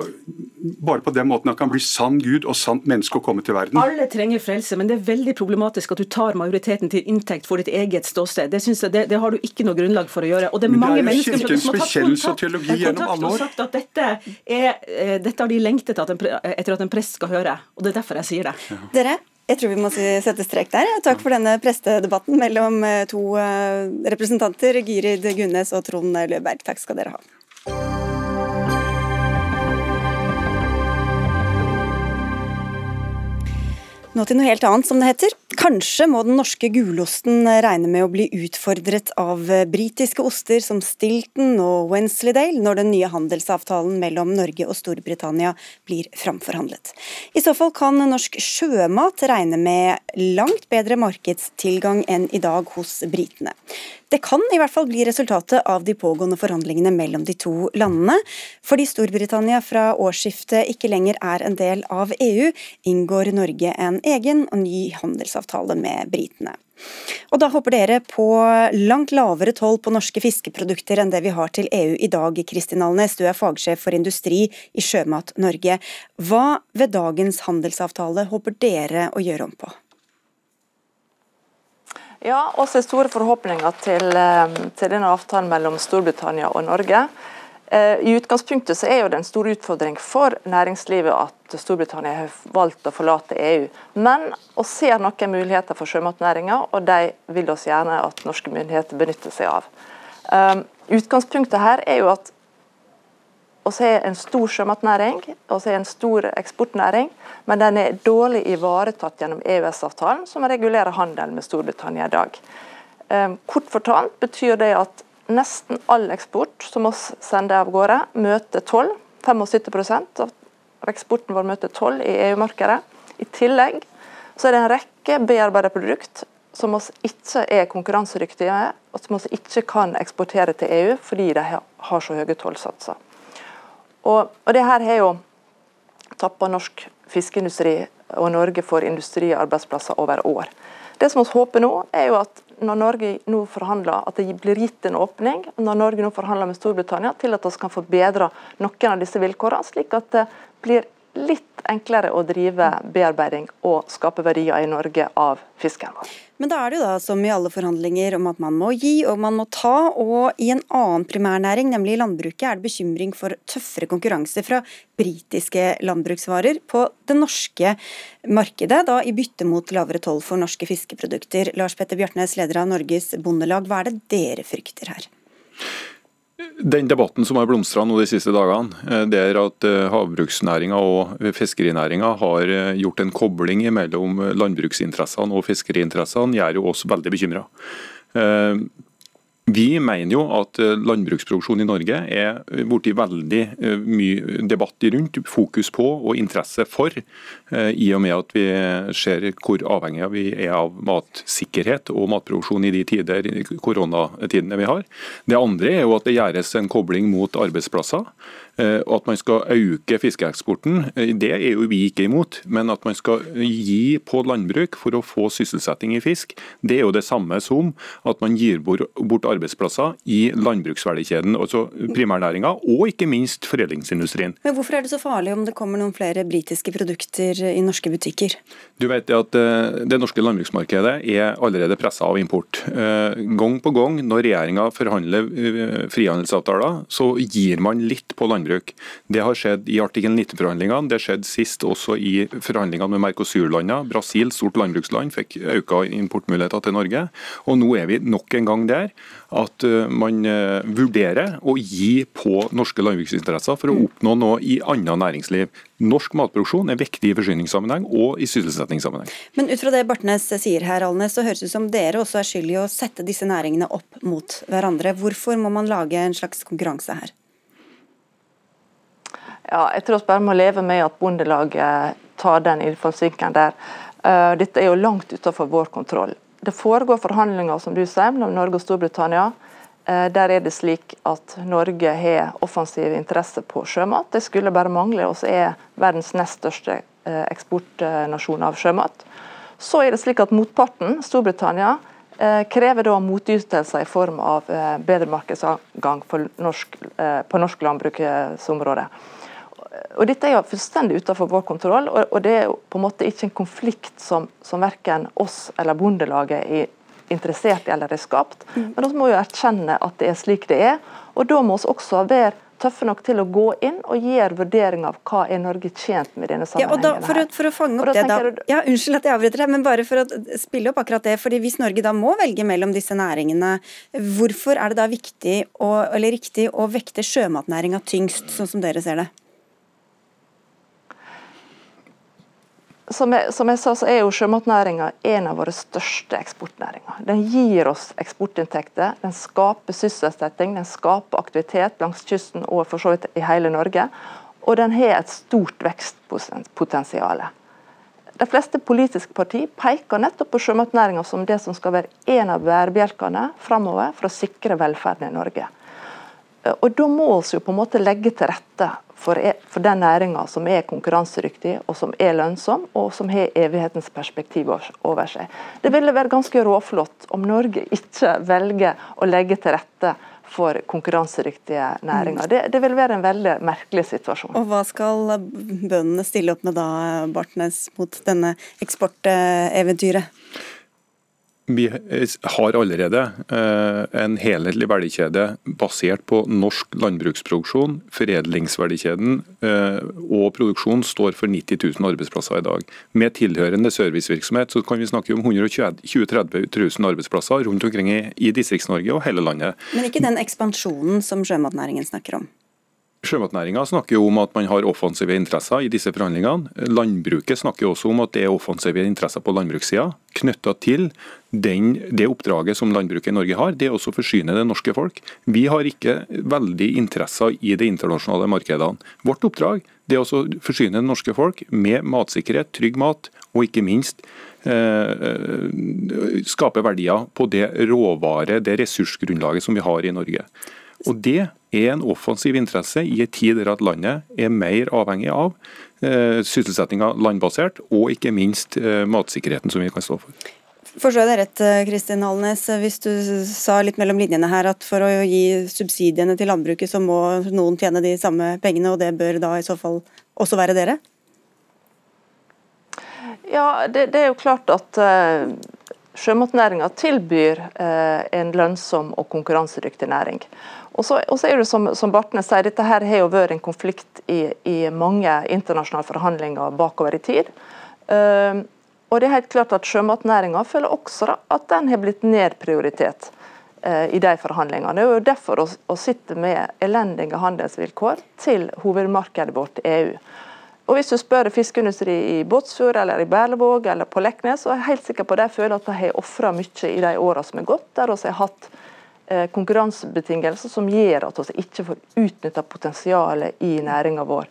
Speaker 10: bare på den måten han kan bli sann Gud og sant menneske og komme til verden.
Speaker 9: Alle trenger frelse, men det er veldig problematisk at du tar majoriteten til inntekt for ditt eget ståsted. Det, jeg, det, det har du ikke noe grunnlag for å gjøre. Og det er
Speaker 10: men
Speaker 9: mange
Speaker 10: det er jo
Speaker 9: Kirkens
Speaker 10: bekjennelse og teologi gjennom alle år.
Speaker 9: Sagt at dette, er, eh, dette har de lengtet etter at en prest skal høre, og det er derfor jeg sier det.
Speaker 2: Ja. Dere, jeg tror vi må sette strek der. Takk for denne prestedebatten mellom eh, to representanter, Gyrid Gunnes og Trond Løberg. Takk skal dere ha. Nå til noe helt annet, som det heter. Kanskje må den norske gulosten regne med å bli utfordret av britiske oster som Stilton og Wensleydale når den nye handelsavtalen mellom Norge og Storbritannia blir framforhandlet. I så fall kan norsk sjømat regne med langt bedre markedstilgang enn i dag hos britene. Det kan i hvert fall bli resultatet av de pågående forhandlingene mellom de to landene. Fordi Storbritannia fra årsskiftet ikke lenger er en del av EU, inngår Norge en egen og ny handelsavtale med britene. Og da håper dere på langt lavere toll på norske fiskeprodukter enn det vi har til EU i dag, Kristin Alnes. Du er fagsjef for industri i Sjømat Norge. Hva ved dagens handelsavtale håper dere å gjøre om på?
Speaker 11: Ja, har store forhåpninger til, eh, til, denne avtalen mellom Storbritannia og Norge. Eh, I utgangspunktet så er jo det en stor utfordring for næringslivet at Storbritannia har valgt å forlate EU. Men vi ser noen muligheter for sjømatnæringa, og de vil oss gjerne at norske myndigheter benytter seg av. Eh, utgangspunktet her er jo at vi har en stor sjømatnæring og en stor eksportnæring, men den er dårlig ivaretatt gjennom EØS-avtalen, som regulerer handelen med Storbritannia i dag. Ehm, kort fortalt betyr det at nesten all eksport som vi sender av gårde, møter toll. 75% av eksporten vår møter toll i EU-markedet. I tillegg så er det en rekke bearbeidede produkt som vi ikke er konkurransedyktige med, og som vi ikke kan eksportere til EU fordi de har så høye tollsatser. Og, og det her har jo tappa norsk fiskeindustri og Norge for industriarbeidsplasser over år. Det som vi håper nå, er jo at når Norge nå forhandler, at det blir gitt en åpning, når Norge nå forhandler med Storbritannia, til at vi kan forbedre noen av disse vilkårene, slik at det blir litt enklere å drive bearbeiding og skape verdier i Norge av fisken vår.
Speaker 2: Men da er det jo da som i alle forhandlinger om at man må gi og man må ta, og i en annen primærnæring, nemlig landbruket, er det bekymring for tøffere konkurranse fra britiske landbruksvarer på det norske markedet, da i bytte mot lavere toll for norske fiskeprodukter. Lars Petter Bjartnes, leder av Norges Bondelag, hva er det dere frykter her?
Speaker 12: Den debatten som har blomstra de siste dagene, eh, det er at eh, havbruksnæringa og fiskerinæringa har eh, gjort en kobling mellom landbruksinteressene og fiskeriinteressene, gjør jo oss veldig bekymra. Vi mener jo at eh, landbruksproduksjon i Norge er blitt veldig eh, mye debatt rundt, fokus på og interesse for, eh, i og med at vi ser hvor avhengige vi er av matsikkerhet og matproduksjon i de tider, koronatidene vi har. Det andre er jo at det gjøres en kobling mot arbeidsplasser. Eh, og at man skal øke fiskeeksporten, eh, det er jo vi ikke imot. Men at man skal gi på landbruk for å få sysselsetting i fisk, det er jo det samme som at man gir bort arbeidsplasser i landbruksverdikjeden, altså primærnæringa, og ikke minst foredlingsindustrien.
Speaker 2: Men Hvorfor er det så farlig om det kommer noen flere britiske produkter i norske butikker?
Speaker 12: Du vet at eh, Det norske landbruksmarkedet er allerede pressa av import. Gang på gang når regjeringa forhandler frihandelsavtaler, så gir man litt på landbruk landbruk. Det har skjedd i artikkel 19-forhandlingene, det skjedde sist også i forhandlingene med Mercosur-landene. Brasil, stort landbruksland, fikk økte importmuligheter til Norge. Og nå er vi nok en gang der at eh, man eh, vurderer å gi på norske landbruksinteresser for å oppnå noe i annet næringsliv. Norsk matproduksjon er viktig i forsyningssammenheng og i sysselsettingssammenheng.
Speaker 2: Men ut fra det Bartnes sier her, Alnes, så høres det ut som dere også er skyld i å sette disse næringene opp mot hverandre. Hvorfor må man lage en slags konkurranse her?
Speaker 11: Ja, jeg tror vi bare må leve med at Bondelaget tar den innfallsvinkelen der. Eh, dette er jo langt utenfor vår kontroll. Det foregår forhandlinger som du sier, mellom Norge og Storbritannia. Eh, der er det slik at Norge har offensiv interesse på sjømat. Det skulle bare mangle. Vi er verdens nest største eh, eksportnasjon av sjømat. Så er det slik at motparten, Storbritannia, krever da motytelser i form av bedre markedsadgang på norsk landbruksområde. Og Dette er jo fullstendig utenfor vår kontroll, og, og det er jo på en måte ikke en konflikt som, som verken oss eller Bondelaget er interessert i eller er skapt. Mm. Men vi må jo erkjenne at det er slik det er. og Da må vi også være tøffe nok til å gå inn og gjøre vurdering av hva er Norge tjent med i denne sammenhengen.
Speaker 2: Ja, og da, for, å, for å fange opp det da, ja, Unnskyld at jeg avbryter deg, men bare for å spille opp akkurat det. fordi Hvis Norge da må velge mellom disse næringene, hvorfor er det da viktig å, eller riktig å vekte sjømatnæringa tyngst, sånn som dere ser det?
Speaker 11: Som jeg, som jeg, sa, så er jo sjømatnæringa en av våre største eksportnæringer. Den gir oss eksportinntekter, den skaper sysselsetting, den skaper aktivitet langs kysten og for så vidt i hele Norge. Og den har et stort vekstpotensial. De fleste politiske partier peker nettopp på sjømatnæringa som det som skal være en av bærebjelkene framover for å sikre velferden i Norge. Og Da må vi jo på en måte legge til rette for, e, for den næringa som er konkurransedyktig og som er lønnsom, og som har evighetens perspektiv over seg. Det ville være ganske råflott om Norge ikke velger å legge til rette for konkurransedyktige næringer. Det, det, vil være en veldig merkelig situasjon.
Speaker 2: Og Hva skal bøndene stille opp med da, Bartnes, mot denne eksporteventyret?
Speaker 12: Vi har allerede eh, en helhetlig verdikjede basert på norsk landbruksproduksjon. Foredlingsverdikjeden eh, og produksjon står for 90 000 arbeidsplasser i dag. Med tilhørende servicevirksomhet så kan vi snakke om 120 000-30 000 arbeidsplasser rundt omkring i Distrikts-Norge og hele landet.
Speaker 2: Men ikke den ekspansjonen som sjømatnæringen snakker om?
Speaker 12: Sjømatnæringa snakker jo om at man har offensive interesser i disse forhandlingene. Landbruket snakker også om at det er offensive interesser på landbrukssida knytta til den, det oppdraget som landbruket i Norge har. Det er også å forsyne det norske folk. Vi har ikke veldig interesser i de internasjonale markedene. Vårt oppdrag er å forsyne det norske folk med matsikkerhet, trygg mat, og ikke minst eh, skape verdier på det råvare, det ressursgrunnlaget som vi har i Norge. Og Det er en offensiv interesse i en tid der at landet er mer avhengig av eh, sysselsettinga landbasert, og ikke minst eh, matsikkerheten som vi kan stå for.
Speaker 2: Forstår jeg det rett, eh, Kristin Halnes, hvis du sa litt mellom linjene her at for å gi subsidiene til landbruket, så må noen tjene de samme pengene, og det bør da i så fall også være dere?
Speaker 11: Ja, det, det er jo klart at uh, sjømatnæringa tilbyr uh, en lønnsom og konkurransedyktig næring. Og så, er det som, som Bartnes sier, dette her har jo vært en konflikt i, i mange internasjonale forhandlinger bakover i tid. Uh, og det er helt klart at Sjømatnæringa føler også at den har blitt nedprioritert uh, i de forhandlingene. Det er jo derfor å sitte med elendige handelsvilkår til hovedmarkedet vårt EU. Og Hvis du spør fiskeindustri i Båtsfjord eller i Berlevåg eller på Leknes, så er jeg helt sikker på at de føler at de har ofra mye i de åra som er gått, der vi har hatt Eh, konkurransebetingelser som gjør at vi ikke får utnytta potensialet i næringa vår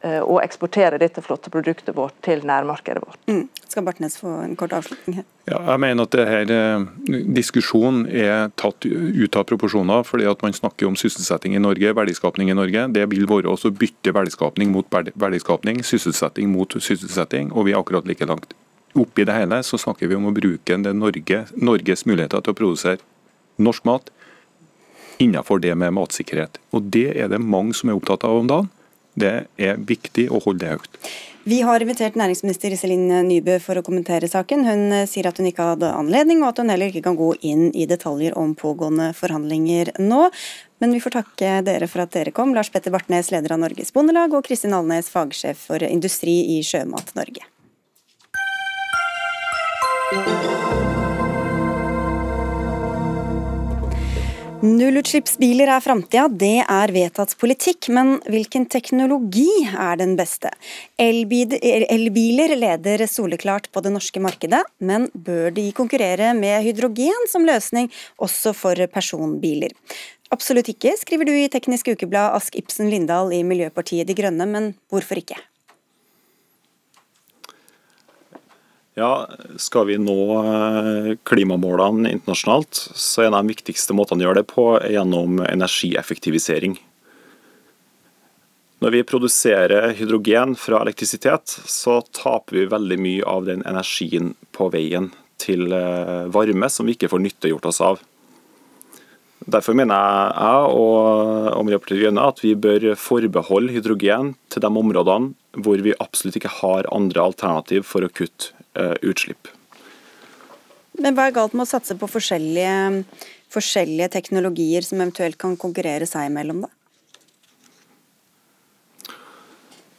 Speaker 11: og eksportere dette flotte produktet vårt til nærmarkedet vårt.
Speaker 2: Mm. Skal Bartnes få en kort avslutning her?
Speaker 12: Ja, jeg mener at dette, eh, Diskusjonen er tatt ut av proporsjoner fordi at man snakker om sysselsetting i Norge, verdiskapning i Norge. Det vil være også bytte verdiskapning mot verdiskapning, sysselsetting mot sysselsetting, og vi er akkurat like langt. Oppi det hele så snakker vi om å bruke Norge, Norges muligheter til å produsere norsk mat innenfor det med matsikkerhet. Og Det er det mange som er opptatt av om dagen. Det er viktig å holde det høyt.
Speaker 2: Vi har invitert næringsminister Iselin Nybø for å kommentere saken. Hun sier at hun ikke hadde anledning, og at hun heller ikke kan gå inn i detaljer om pågående forhandlinger nå. Men vi får takke dere for at dere kom. Lars Petter Bartnes, leder av Norges Bondelag, og Kristin Alnes, fagsjef for industri i Sjømat Norge. Nullutslippsbiler er framtida, det er vedtatt politikk, men hvilken teknologi er den beste? Elbiler leder soleklart på det norske markedet, men bør de konkurrere med hydrogen som løsning også for personbiler? Absolutt ikke, skriver du i Teknisk Ukeblad Ask Ibsen Lindahl i Miljøpartiet De Grønne, men hvorfor ikke?
Speaker 13: Ja, Skal vi nå eh, klimamålene internasjonalt, så er en av de viktigste måtene å gjøre det på gjennom energieffektivisering. Når vi produserer hydrogen fra elektrisitet, så taper vi veldig mye av den energien på veien til eh, varme som vi ikke får nyttegjort oss av. Derfor mener jeg og, og Miljøpartiet De Grønne at vi bør forbeholde hydrogen til de områdene hvor vi absolutt ikke har andre alternativ for å kutte utslipp.
Speaker 2: Men Hva er galt med å satse på forskjellige, forskjellige teknologier som eventuelt kan konkurrere seg imellom? da?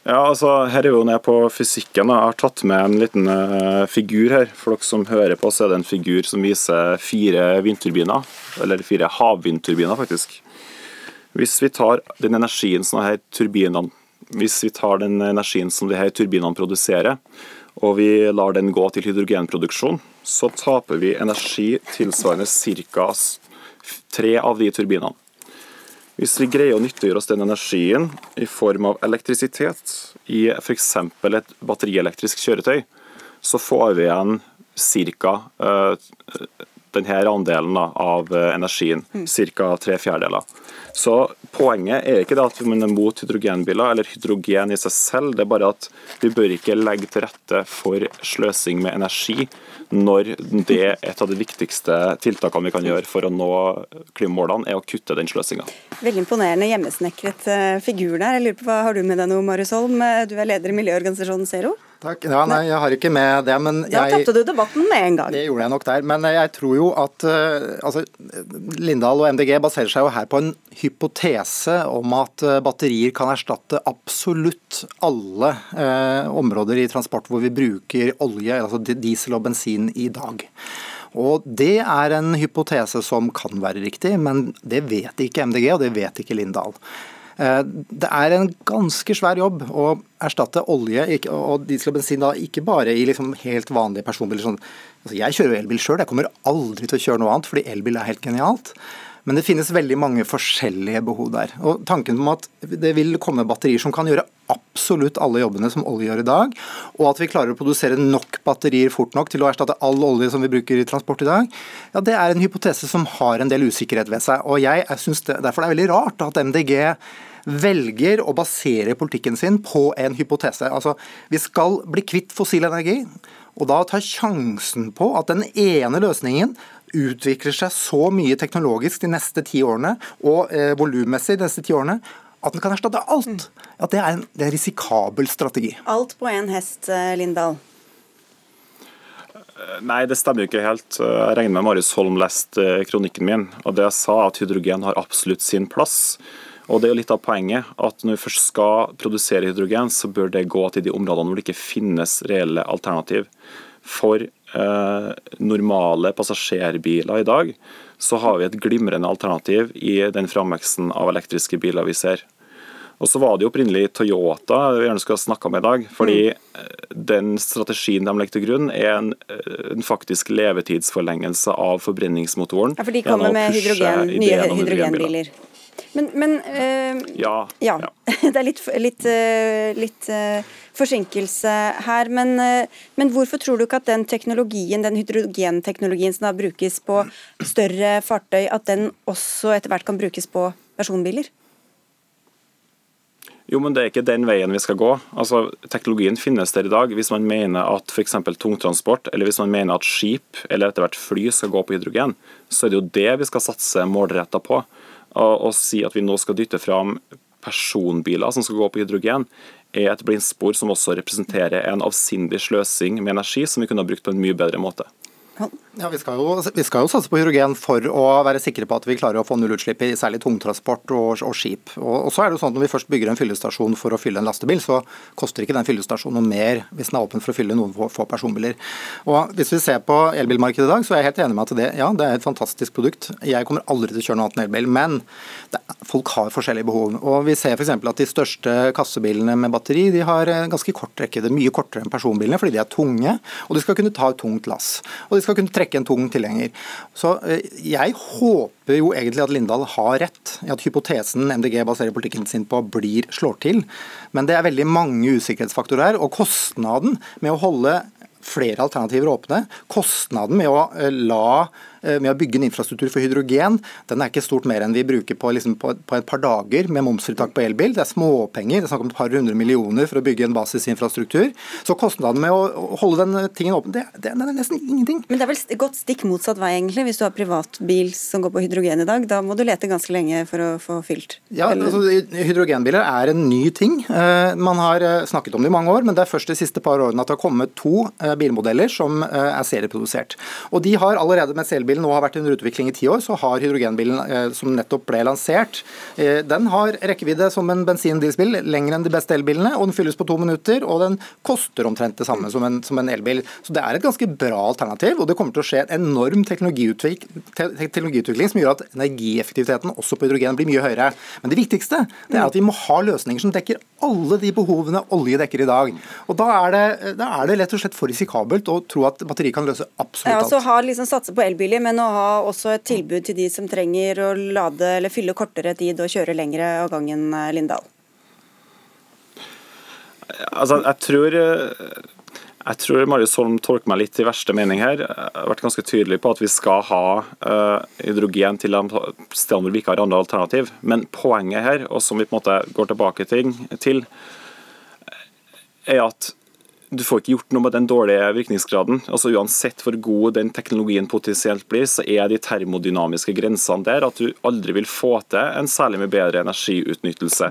Speaker 13: Ja, altså, Her er vi jo nede på fysikken. Jeg har tatt med en liten uh, figur her. For dere som hører på, så er det en figur som viser fire vindturbiner. Eller fire havvindturbiner, faktisk. Hvis vi tar den energien som de her turbinene hvis vi tar den energien som de her turbinene produserer, og vi lar den gå til hydrogenproduksjon, så taper vi energi tilsvarende ca. tre av de turbinene. Hvis vi greier å nyttiggjøre oss den energien i form av elektrisitet i f.eks. et batterielektrisk kjøretøy, så får vi igjen ca. Denne andelen av eh, energien, mm. ca. tre fjerdedeler. Så Poenget er ikke det at man er mot hydrogenbiler eller hydrogen i seg selv, det er bare at vi bør ikke legge til rette for sløsing med energi når det er et av de viktigste tiltakene vi kan gjøre for å nå klimamålene, er å kutte den sløsinga.
Speaker 2: Veldig imponerende hjemmesnekret eh, figur der. Jeg lurer på, hva Har du med deg noe, Marius Holm? Du er leder i miljøorganisasjonen Zero?
Speaker 14: Takk. Ja, nei, jeg har ikke med det, men
Speaker 2: Da tapte du debatten med en gang.
Speaker 14: Det gjorde jeg nok der. Men jeg tror jo at uh, altså, Lindahl og MDG baserer seg jo her på en hypotese om at batterier kan erstatte absolutt alle eh, områder i transport hvor vi bruker olje, altså diesel og bensin i dag. Og Det er en hypotese som kan være riktig, men det vet ikke MDG, og det vet ikke Lindahl. Eh, det er en ganske svær jobb å erstatte olje og diesel og bensin da, ikke bare i liksom helt vanlige personbiler. Sånn. Altså jeg kjører jo elbil sjøl, jeg kommer aldri til å kjøre noe annet fordi elbil er helt genialt. Men det finnes veldig mange forskjellige behov der. Og Tanken om at det vil komme batterier som kan gjøre absolutt alle jobbene som olje gjør i dag, og at vi klarer å produsere nok batterier fort nok til å erstatte all olje som vi bruker i transport i dag, ja, det er en hypotese som har en del usikkerhet ved seg. Og jeg synes det, Derfor det er veldig rart at MDG velger å basere politikken sin på en hypotese. Altså, Vi skal bli kvitt fossil energi, og da ta sjansen på at den ene løsningen utvikler seg så mye teknologisk de neste ti årene, og eh, volummessig de neste ti årene, at den kan erstatte alt. At det er en, det er en risikabel strategi.
Speaker 2: Alt på én hest, eh, Lindahl?
Speaker 13: Eh, nei, det stemmer jo ikke helt. Jeg regner med Marius Holm leste eh, kronikken min. og Det jeg sa, at hydrogen har absolutt sin plass. Og Det er jo litt av poenget at når vi først skal produsere hydrogen, så bør det gå til de områdene hvor det ikke finnes reelle alternativ. For eh, normale passasjerbiler i dag, så har vi et glimrende alternativ i den framveksten av elektriske biler vi ser. Og så var det jo opprinnelig Toyota vi gjerne skulle ha snakka med i dag. fordi mm. den strategien de legger til grunn, er en, en, faktisk levetidsforlengelse av forbrenningsmotoren.
Speaker 2: Ja, For de kommer med hydrogen, nye hydrogenbiler. Men, men uh,
Speaker 13: ja,
Speaker 2: ja. <laughs> Det er litt, litt, uh, litt uh, forsinkelse her. Men, men, hvorfor tror du ikke at den teknologien, den hydrogenteknologien som da brukes på større fartøy, at den også etter hvert kan brukes på personbiler?
Speaker 13: Jo, men Det er ikke den veien vi skal gå. Altså, Teknologien finnes der i dag. Hvis man mener at f.eks. tungtransport eller hvis man mener at skip eller etter hvert fly skal gå på hydrogen, så er det jo det vi skal satse målretta på å si at vi nå skal dytte fram personbiler som skal gå på hydrogen, er et blindspor som også representerer en avsindig sløsing med energi som vi kunne ha brukt på en mye bedre måte.
Speaker 14: Ja, vi skal, jo, vi skal, jo, satse på hydrogen for å være sikre på at vi klarer å få nullutslipp i særlig tungtransport og, og skip. Og, og, så er det jo sånn at Når vi først bygger en fyllestasjon for å fylle en lastebil, så koster ikke den fyllestasjonen noe mer hvis den er åpen for å fylle noen få, personbiler. Og Hvis vi ser på elbilmarkedet i dag, så er jeg helt enig med at det, ja, det er et fantastisk produkt. Jeg kommer aldri til å kjøre noe annet enn elbil, men det, folk har forskjellige behov. Og Vi ser f.eks. at de største kassebilene med batteri de har ganske kort er mye kortere enn personbilene, fordi de er tunge og de skal kunne ta et tungt lass. Og skal kunne trekke en tung tilhenger. Så eh, jeg håper jo egentlig at Lindahl har rett i at hypotesen MDG baserer politikken sin på, blir slår til. Men det er veldig mange usikkerhetsfaktorer her, og kostnaden med å holde flere alternativer åpne, kostnaden med å eh, la med å bygge en infrastruktur for hydrogen, den er ikke stort mer enn vi bruker på, liksom, på, på et par dager med momsfritak på elbil. Det er småpenger, det er snakk om et par hundre millioner for å bygge en basisinfrastruktur. Så kostnaden med å holde den tingen åpen, det, det, det er nesten ingenting.
Speaker 2: Men det er vel gått stikk motsatt vei, egentlig. Hvis du har privatbil som går på hydrogen i dag, da må du lete ganske lenge for å få fylt.
Speaker 14: Ja, altså, Hydrogenbiler er en ny ting. Eh, man har eh, snakket om det i mange år, men det er først de siste par årene at det har kommet to eh, bilmodeller som er serieprodusert. Og de har allerede, mens elbilen nå har vært under utvikling i ti år, så har hydrogenbilen som nettopp ble lansert, den har rekkevidde som en bensin-dieselbil, lenger enn de beste elbilene, og den fylles på to minutter, og den koster omtrent det samme som en, som en elbil. Så det er et ganske bra alternativ, og det kommer til å skje en enorm teknologiutvikling, teknologiutvikling som gjør at energieffektiviteten også på hydrogen blir mye høyere. Men det viktigste det er at vi må ha løsninger som dekker alle de behovene olje dekker i dag. Og Da er det, da er det lett og slett for risikabelt å tro at batteri kan løse absolutt alt.
Speaker 2: Ja, så har liksom Satse på elbiler, men å ha også et tilbud til de som trenger å lade eller fylle kortere tid og kjøre lengre av gangen, Lindahl?
Speaker 13: Altså, jeg tror jeg tror Marius Holm tolker meg litt i verste mening her. Jeg har vært ganske tydelig på at vi skal ha uh, hydrogen til de stedene hvor vi ikke har andre alternativ. Men poenget her, og som vi på en måte går tilbake til, er at du får ikke gjort noe med den dårlige virkningsgraden. Altså Uansett hvor god den teknologien potensielt blir, så er de termodynamiske grensene der at du aldri vil få til en særlig mye bedre energiutnyttelse.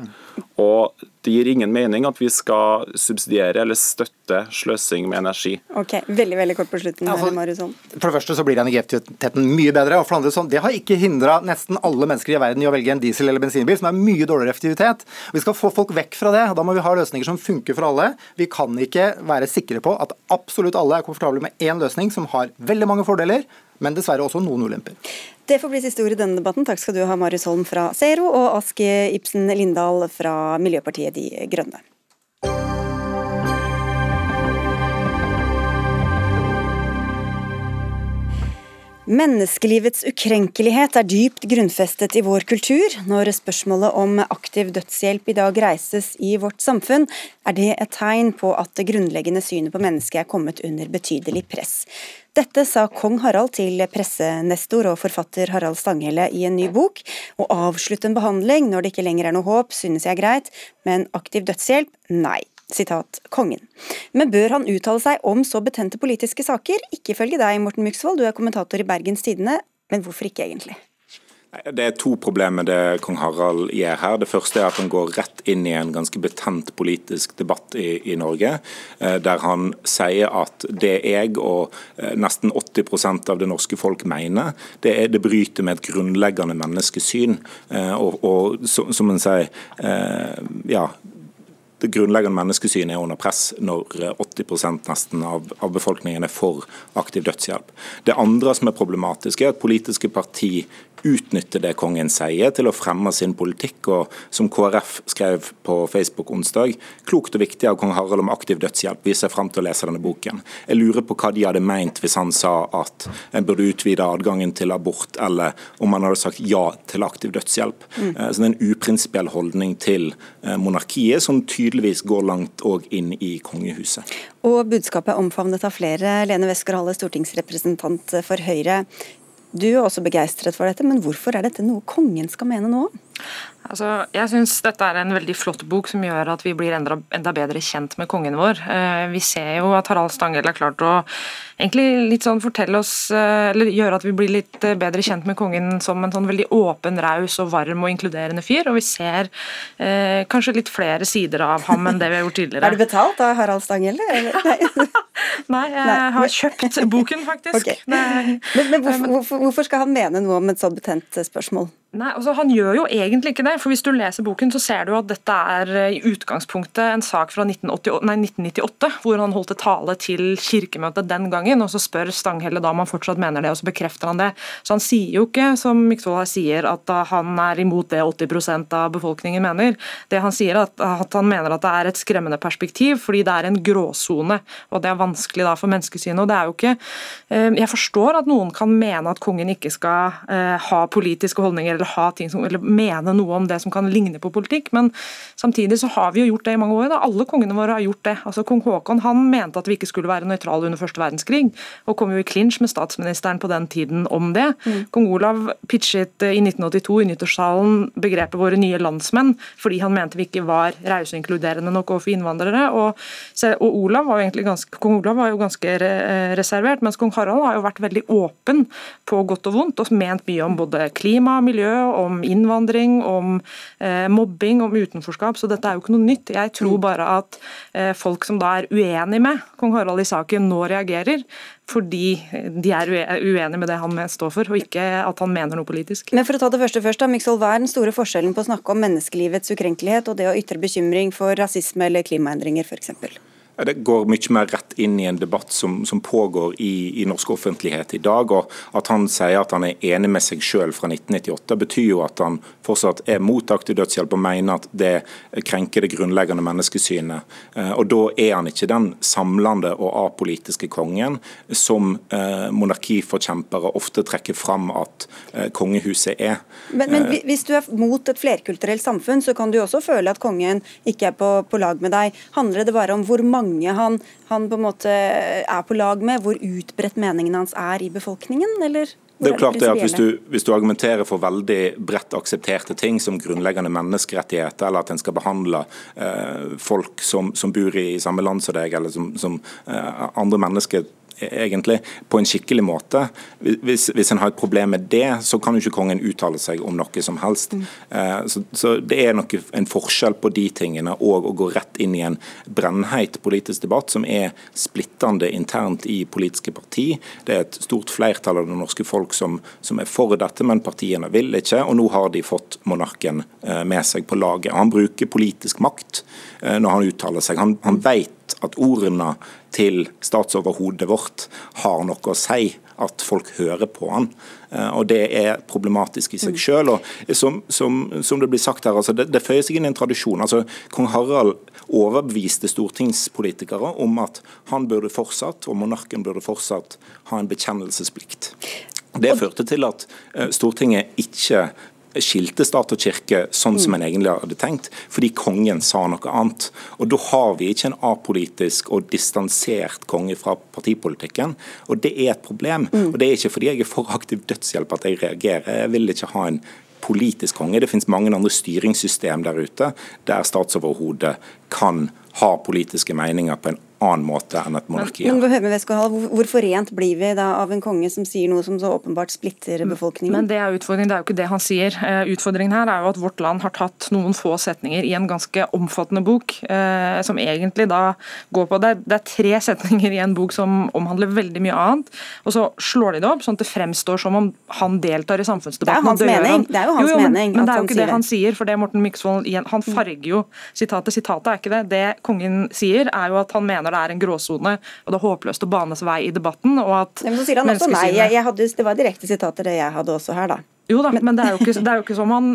Speaker 13: Og det gir ingen mening at vi skal subsidiere eller støtte sløsing med energi.
Speaker 2: Ok, Veldig veldig kort på slutten. Ja,
Speaker 14: for, for det første så blir energieffektiviteten mye bedre. og for det andre sånn, Det har ikke hindra nesten alle mennesker i verden i å velge en diesel- eller bensinbil, som er mye dårligere effektivitet. Vi skal få folk vekk fra det. og Da må vi ha løsninger som funker for alle. Vi kan ikke være sikre på at absolutt alle er komfortable med én løsning som har veldig mange fordeler, men dessverre også noen ulemper.
Speaker 2: Det får bli siste ord i denne debatten. Takk skal du ha, Marius Holm fra Zero og Ask Ibsen Lindahl fra Miljøpartiet De Grønne. Menneskelivets ukrenkelighet er dypt grunnfestet i vår kultur. Når spørsmålet om aktiv dødshjelp i dag reises i vårt samfunn, er det et tegn på at det grunnleggende synet på mennesket er kommet under betydelig press. Dette sa kong Harald til pressenestor og forfatter Harald Stanghelle i en ny bok. Å avslutte en behandling når det ikke lenger er noe håp, synes jeg er greit, men aktiv dødshjelp, nei. Sitat kongen. Men bør han uttale seg om så betente politiske saker? Ikke ifølge deg, Morten Myksvold, du er kommentator i Bergens Tidende, men hvorfor ikke egentlig?
Speaker 15: Det er to problemer det kong Harald gjør her. Det første er at han går rett inn i en ganske betent politisk debatt i, i Norge, eh, der han sier at det jeg og eh, nesten 80% av det norske folk mener, det, er, det bryter med et grunnleggende menneskesyn. Eh, og, og som en sier, ja, grunnleggende menneskesynet er under press når 80 nesten av, av, befolkningen er for aktiv dødshjelp. Det andre som er problematisk, er at politiske parti utnytter det kongen sier til å fremme sin politikk. og Som KrF skrev på Facebook onsdag, klokt og viktig av kong Harald om aktiv dødshjelp. Vi ser frem til å lese denne boken. Jeg lurer på hva de hadde meint hvis han sa at en burde utvide adgangen til abort, eller om han hadde sagt ja til aktiv dødshjelp. Mm. Eh, så Det er en uprinsipiell holdning til eh, monarkiet, som tydeligvis går langt òg inn i kongehuset.
Speaker 2: Og budskapet er omfavnet av flere. Lene Westgård-Halle, stortingsrepresentant for Høyre. Du er også begeistret for dette, men hvorfor er dette noe kongen skal mene nå?
Speaker 16: Altså, jeg syns dette er en veldig flott bok som gjør at vi blir enda, enda bedre kjent med kongen vår. Eh, vi ser jo at Harald Stanghelle har klart å egentlig litt sånn fortelle oss, eh, eller gjøre at vi blir litt eh, bedre kjent med kongen som en sånn veldig åpen, raus og varm og inkluderende fyr. Og vi ser eh, kanskje litt flere sider av ham enn det vi har gjort <laughs> tidligere.
Speaker 2: er du betalt av Harald Stanghelle? <laughs> <laughs>
Speaker 16: Nei, jeg Nei. har kjøpt boken, faktisk. Okay.
Speaker 2: Men, men hvorfor, hvorfor, hvorfor skal han mene noe om et så betent spørsmål?
Speaker 16: Nei, altså Han gjør jo egentlig ikke det. for Hvis du leser boken, så ser du at dette er eh, i utgangspunktet en sak fra 1988, nei, 1998, hvor han holdt et tale til kirkemøtet den gangen. og Så spør Stanghelle da om han fortsatt mener det, og så bekrefter han det. Så han sier jo ikke, som Myksvold sier, at han er imot det 80% av befolkningen mener. Det Han sier at, at han mener at det er et skremmende perspektiv, fordi det er en gråsone. Og det er vanskelig da for menneskesynet. og det er jo ikke, eh, Jeg forstår at noen kan mene at kongen ikke skal eh, ha politiske holdninger eller, ha ting som, eller mene noe om det som kan ligne på politikk. Men samtidig så har vi jo gjort det i mange år. Da. Alle kongene våre har gjort det. Altså Kong Haakon han mente at vi ikke skulle være nøytrale under første verdenskrig, og kom jo i klinsj med statsministeren på den tiden om det. Mm. Kong Olav pitchet i 1982 i nyttårssalen begrepet 'våre nye landsmenn', fordi han mente vi ikke var rause og inkluderende nok overfor innvandrere. Og, og Olav var jo egentlig ganske, Kong Olav var jo ganske reservert, mens kong Harald har jo vært veldig åpen på godt og vondt, og ment mye om både klima, miljø, om innvandring, om eh, mobbing, om utenforskap. Så dette er jo ikke noe nytt. Jeg tror mm. bare at eh, folk som da er uenig med kong Harald i saken, nå reagerer fordi de er uenige med det han står for, og ikke at han mener noe politisk.
Speaker 2: Men for å ta det første først, da, Miksol, Hva er den store forskjellen på å snakke om menneskelivets ukrenkelighet og det å ytre bekymring for rasisme eller klimaendringer f.eks.?
Speaker 15: Det går mye mer rett inn i en debatt som, som pågår i, i, norsk offentlighet i dag. og At han sier at han er enig med seg selv fra 1998, betyr jo at han fortsatt er mot aktiv dødshjelp og mener at det krenker det grunnleggende menneskesynet. Eh, og Da er han ikke den samlende og apolitiske kongen som eh, monarkiforkjempere ofte trekker fram at eh, kongehuset er.
Speaker 2: Men, men, hvis du er mot et flerkulturelt samfunn, så kan du også føle at kongen ikke er på, på lag med deg. Handler det bare om hvor mange mange han, han, på en måte er på lag med, hvor utbredt meningen hans er i befolkningen, eller?
Speaker 15: Det er jo klart det at hvis du, hvis du, argumenterer for veldig bredt aksepterte ting som grunnleggende menneskerettigheter, eller at en skal behandle eh, folk som, som, bor i samme land som deg, eller som, som eh, andre mennesker egentlig, på en skikkelig måte. Hvis, hvis en har et problem med det, så kan jo ikke kongen uttale seg om noe som helst. Mm. Så, så, Det er nok en forskjell på de tingene og å gå rett inn i en brennheit politisk debatt som er splittende internt i politiske parti. Det er et stort flertall av det norske folk som, som er for dette, men partiene vil ikke. Og nå har de fått monarken eh, med seg på laget. Han bruker politisk makt eh, når han uttaler seg. Han, han vet at ordene til statsoverhodet vårt har noe å si, at folk hører på han. Eh, og Det er problematisk i seg mm. selv. Og som, som, som det blir sagt her, altså det, det føyer seg inn i en tradisjon. altså Kong Harald overbeviste stortingspolitikere om at han burde fortsatt, og monarken burde fortsatt, ha en bekjennelsesplikt. Det førte til at eh, Stortinget ikke skilte stat og kirke sånn som en egentlig hadde tenkt, fordi kongen sa noe annet. Og Da har vi ikke en apolitisk og distansert konge fra partipolitikken. og Det er et problem. Mm. Og Det er ikke fordi jeg er for aktiv dødshjelp at jeg reagerer. Jeg vil ikke ha en politisk konge. Det finnes mange andre styringssystem der ute der statsoverhodet kan ha politiske meninger på en annen måte enn et monarki
Speaker 2: Men, men Hvor forent blir vi da av en konge som sier noe som så åpenbart splitter befolkningen?
Speaker 16: Men Det er utfordringen, det er jo ikke det han sier. Eh, utfordringen her er jo at vårt land har tatt noen få setninger i en ganske omfattende bok, eh, som egentlig da går på det. Det er tre setninger i en bok som omhandler veldig mye annet, og så slår de det opp sånn at det fremstår som om han deltar i samfunnsdebatten.
Speaker 2: Det er jo hans mening. Det er jo hans jo, jo, men, mening
Speaker 16: men, det er jo ikke det han sier, for det Morten Myksvold han farger jo sitatet. Sitatet er ikke det. Det kongen sier, er jo at han mener det er en gråsone, og det er håpløst å banes vei i debatten. og at
Speaker 2: men så sier han også nei. Jeg, jeg hadde, det var direkte sitater det jeg hadde også her, da.
Speaker 16: Jo da, men det er ikke, det er jo ikke som han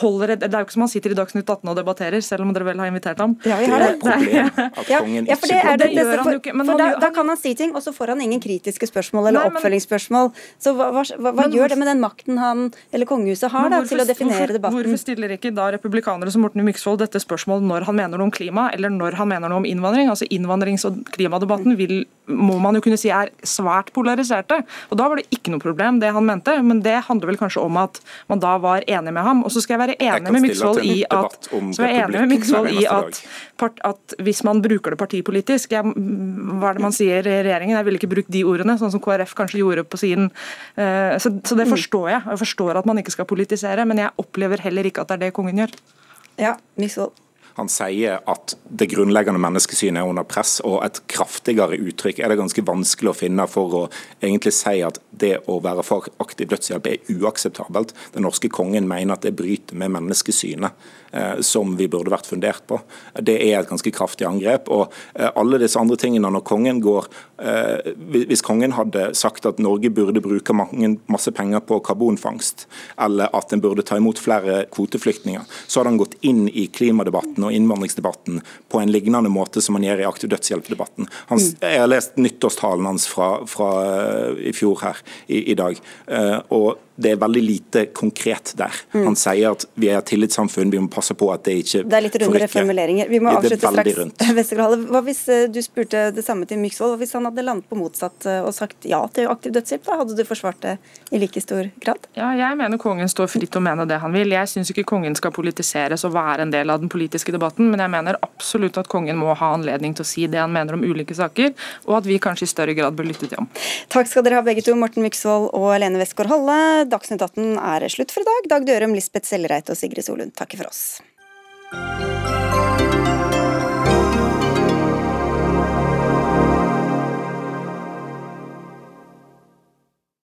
Speaker 16: holder Det er jo ikke som han sitter i Dagsnytt 18 og debatterer, selv om dere vel har invitert ham.
Speaker 2: Ja, vi har det. <laughs> Ja, for det er det, det for, for, for da, da, kan han si ting, og så får han ingen kritiske spørsmål eller Nei, men, oppfølgingsspørsmål. Så hva, hva, hva, hva gjør det med den makten han eller kongehuset har da, til å definere
Speaker 16: hvorfor,
Speaker 2: debatten?
Speaker 16: Hvorfor stiller ikke da republikanere som Morten Myksvold dette spørsmålet når han mener noe om klima, eller når han mener noe om innvandring? Altså Innvandrings- og klimadebatten vil, må man jo kunne si er svært polariserte. Og Da var det ikke noe problem, det han mente, men det handler vel kanskje om at man da var enig med ham. Og så skal jeg være enig med Miksvold i at, i at, at, hvis man bruker det partipolitisk jeg, Hva er det man sier i regjeringen? Jeg ville ikke brukt de ordene, sånn som KrF kanskje gjorde på sin uh, så, så, det mm. forstår jeg. Jeg forstår at man ikke skal politisere, men jeg opplever heller ikke at det er det kongen gjør.
Speaker 2: Ja, Myksvold.
Speaker 15: Han sier at det grunnleggende menneskesynet er under press, og et kraftigere uttrykk er det ganske vanskelig å finne for å egentlig si at det å være for aktiv dødshjelp er uakseptabelt. Den norske kongen mener at det bryter med menneskesynet. Eh, som vi burde vært fundert på. Det er et ganske kraftig angrep. og eh, alle disse andre tingene når kongen går eh, Hvis kongen hadde sagt at Norge burde bruke masse penger på karbonfangst, eller at en burde ta imot flere kvoteflyktninger, så hadde han gått inn i klimadebatten og innvandringsdebatten på en lignende måte som han gjør i aktiv dødshjelp-debatten. Mm. Jeg har lest nyttårstalen hans fra, fra i fjor her i, i dag. og det er veldig lite konkret der. Mm. Han sier at vi er et tillitssamfunn, vi må passe på at det ikke
Speaker 2: Det er litt rundere formuleringer. Vi må avslutte straks.
Speaker 15: Rundt. <laughs>
Speaker 2: Hva hvis eh, du spurte det samme til Myksvold, hva hvis han hadde landet på motsatt eh, og sagt ja til aktiv dødshjelp? Da hadde du forsvart det i like stor grad?
Speaker 16: Ja, jeg mener kongen står fritt til å mene det han vil. Jeg syns ikke kongen skal politiseres og være en del av den politiske debatten, men jeg mener absolutt at kongen må ha anledning til å si det han mener om ulike saker, og at vi kanskje i større grad bør lytte til ham.
Speaker 2: Takk skal dere ha begge to, Morten Myksvold og Lene Westgård Halle. Dagsnytt 18 er slutt for i dag. Dag Dørum, Lisbeth Sellereite og Sigrid Solund takker for oss.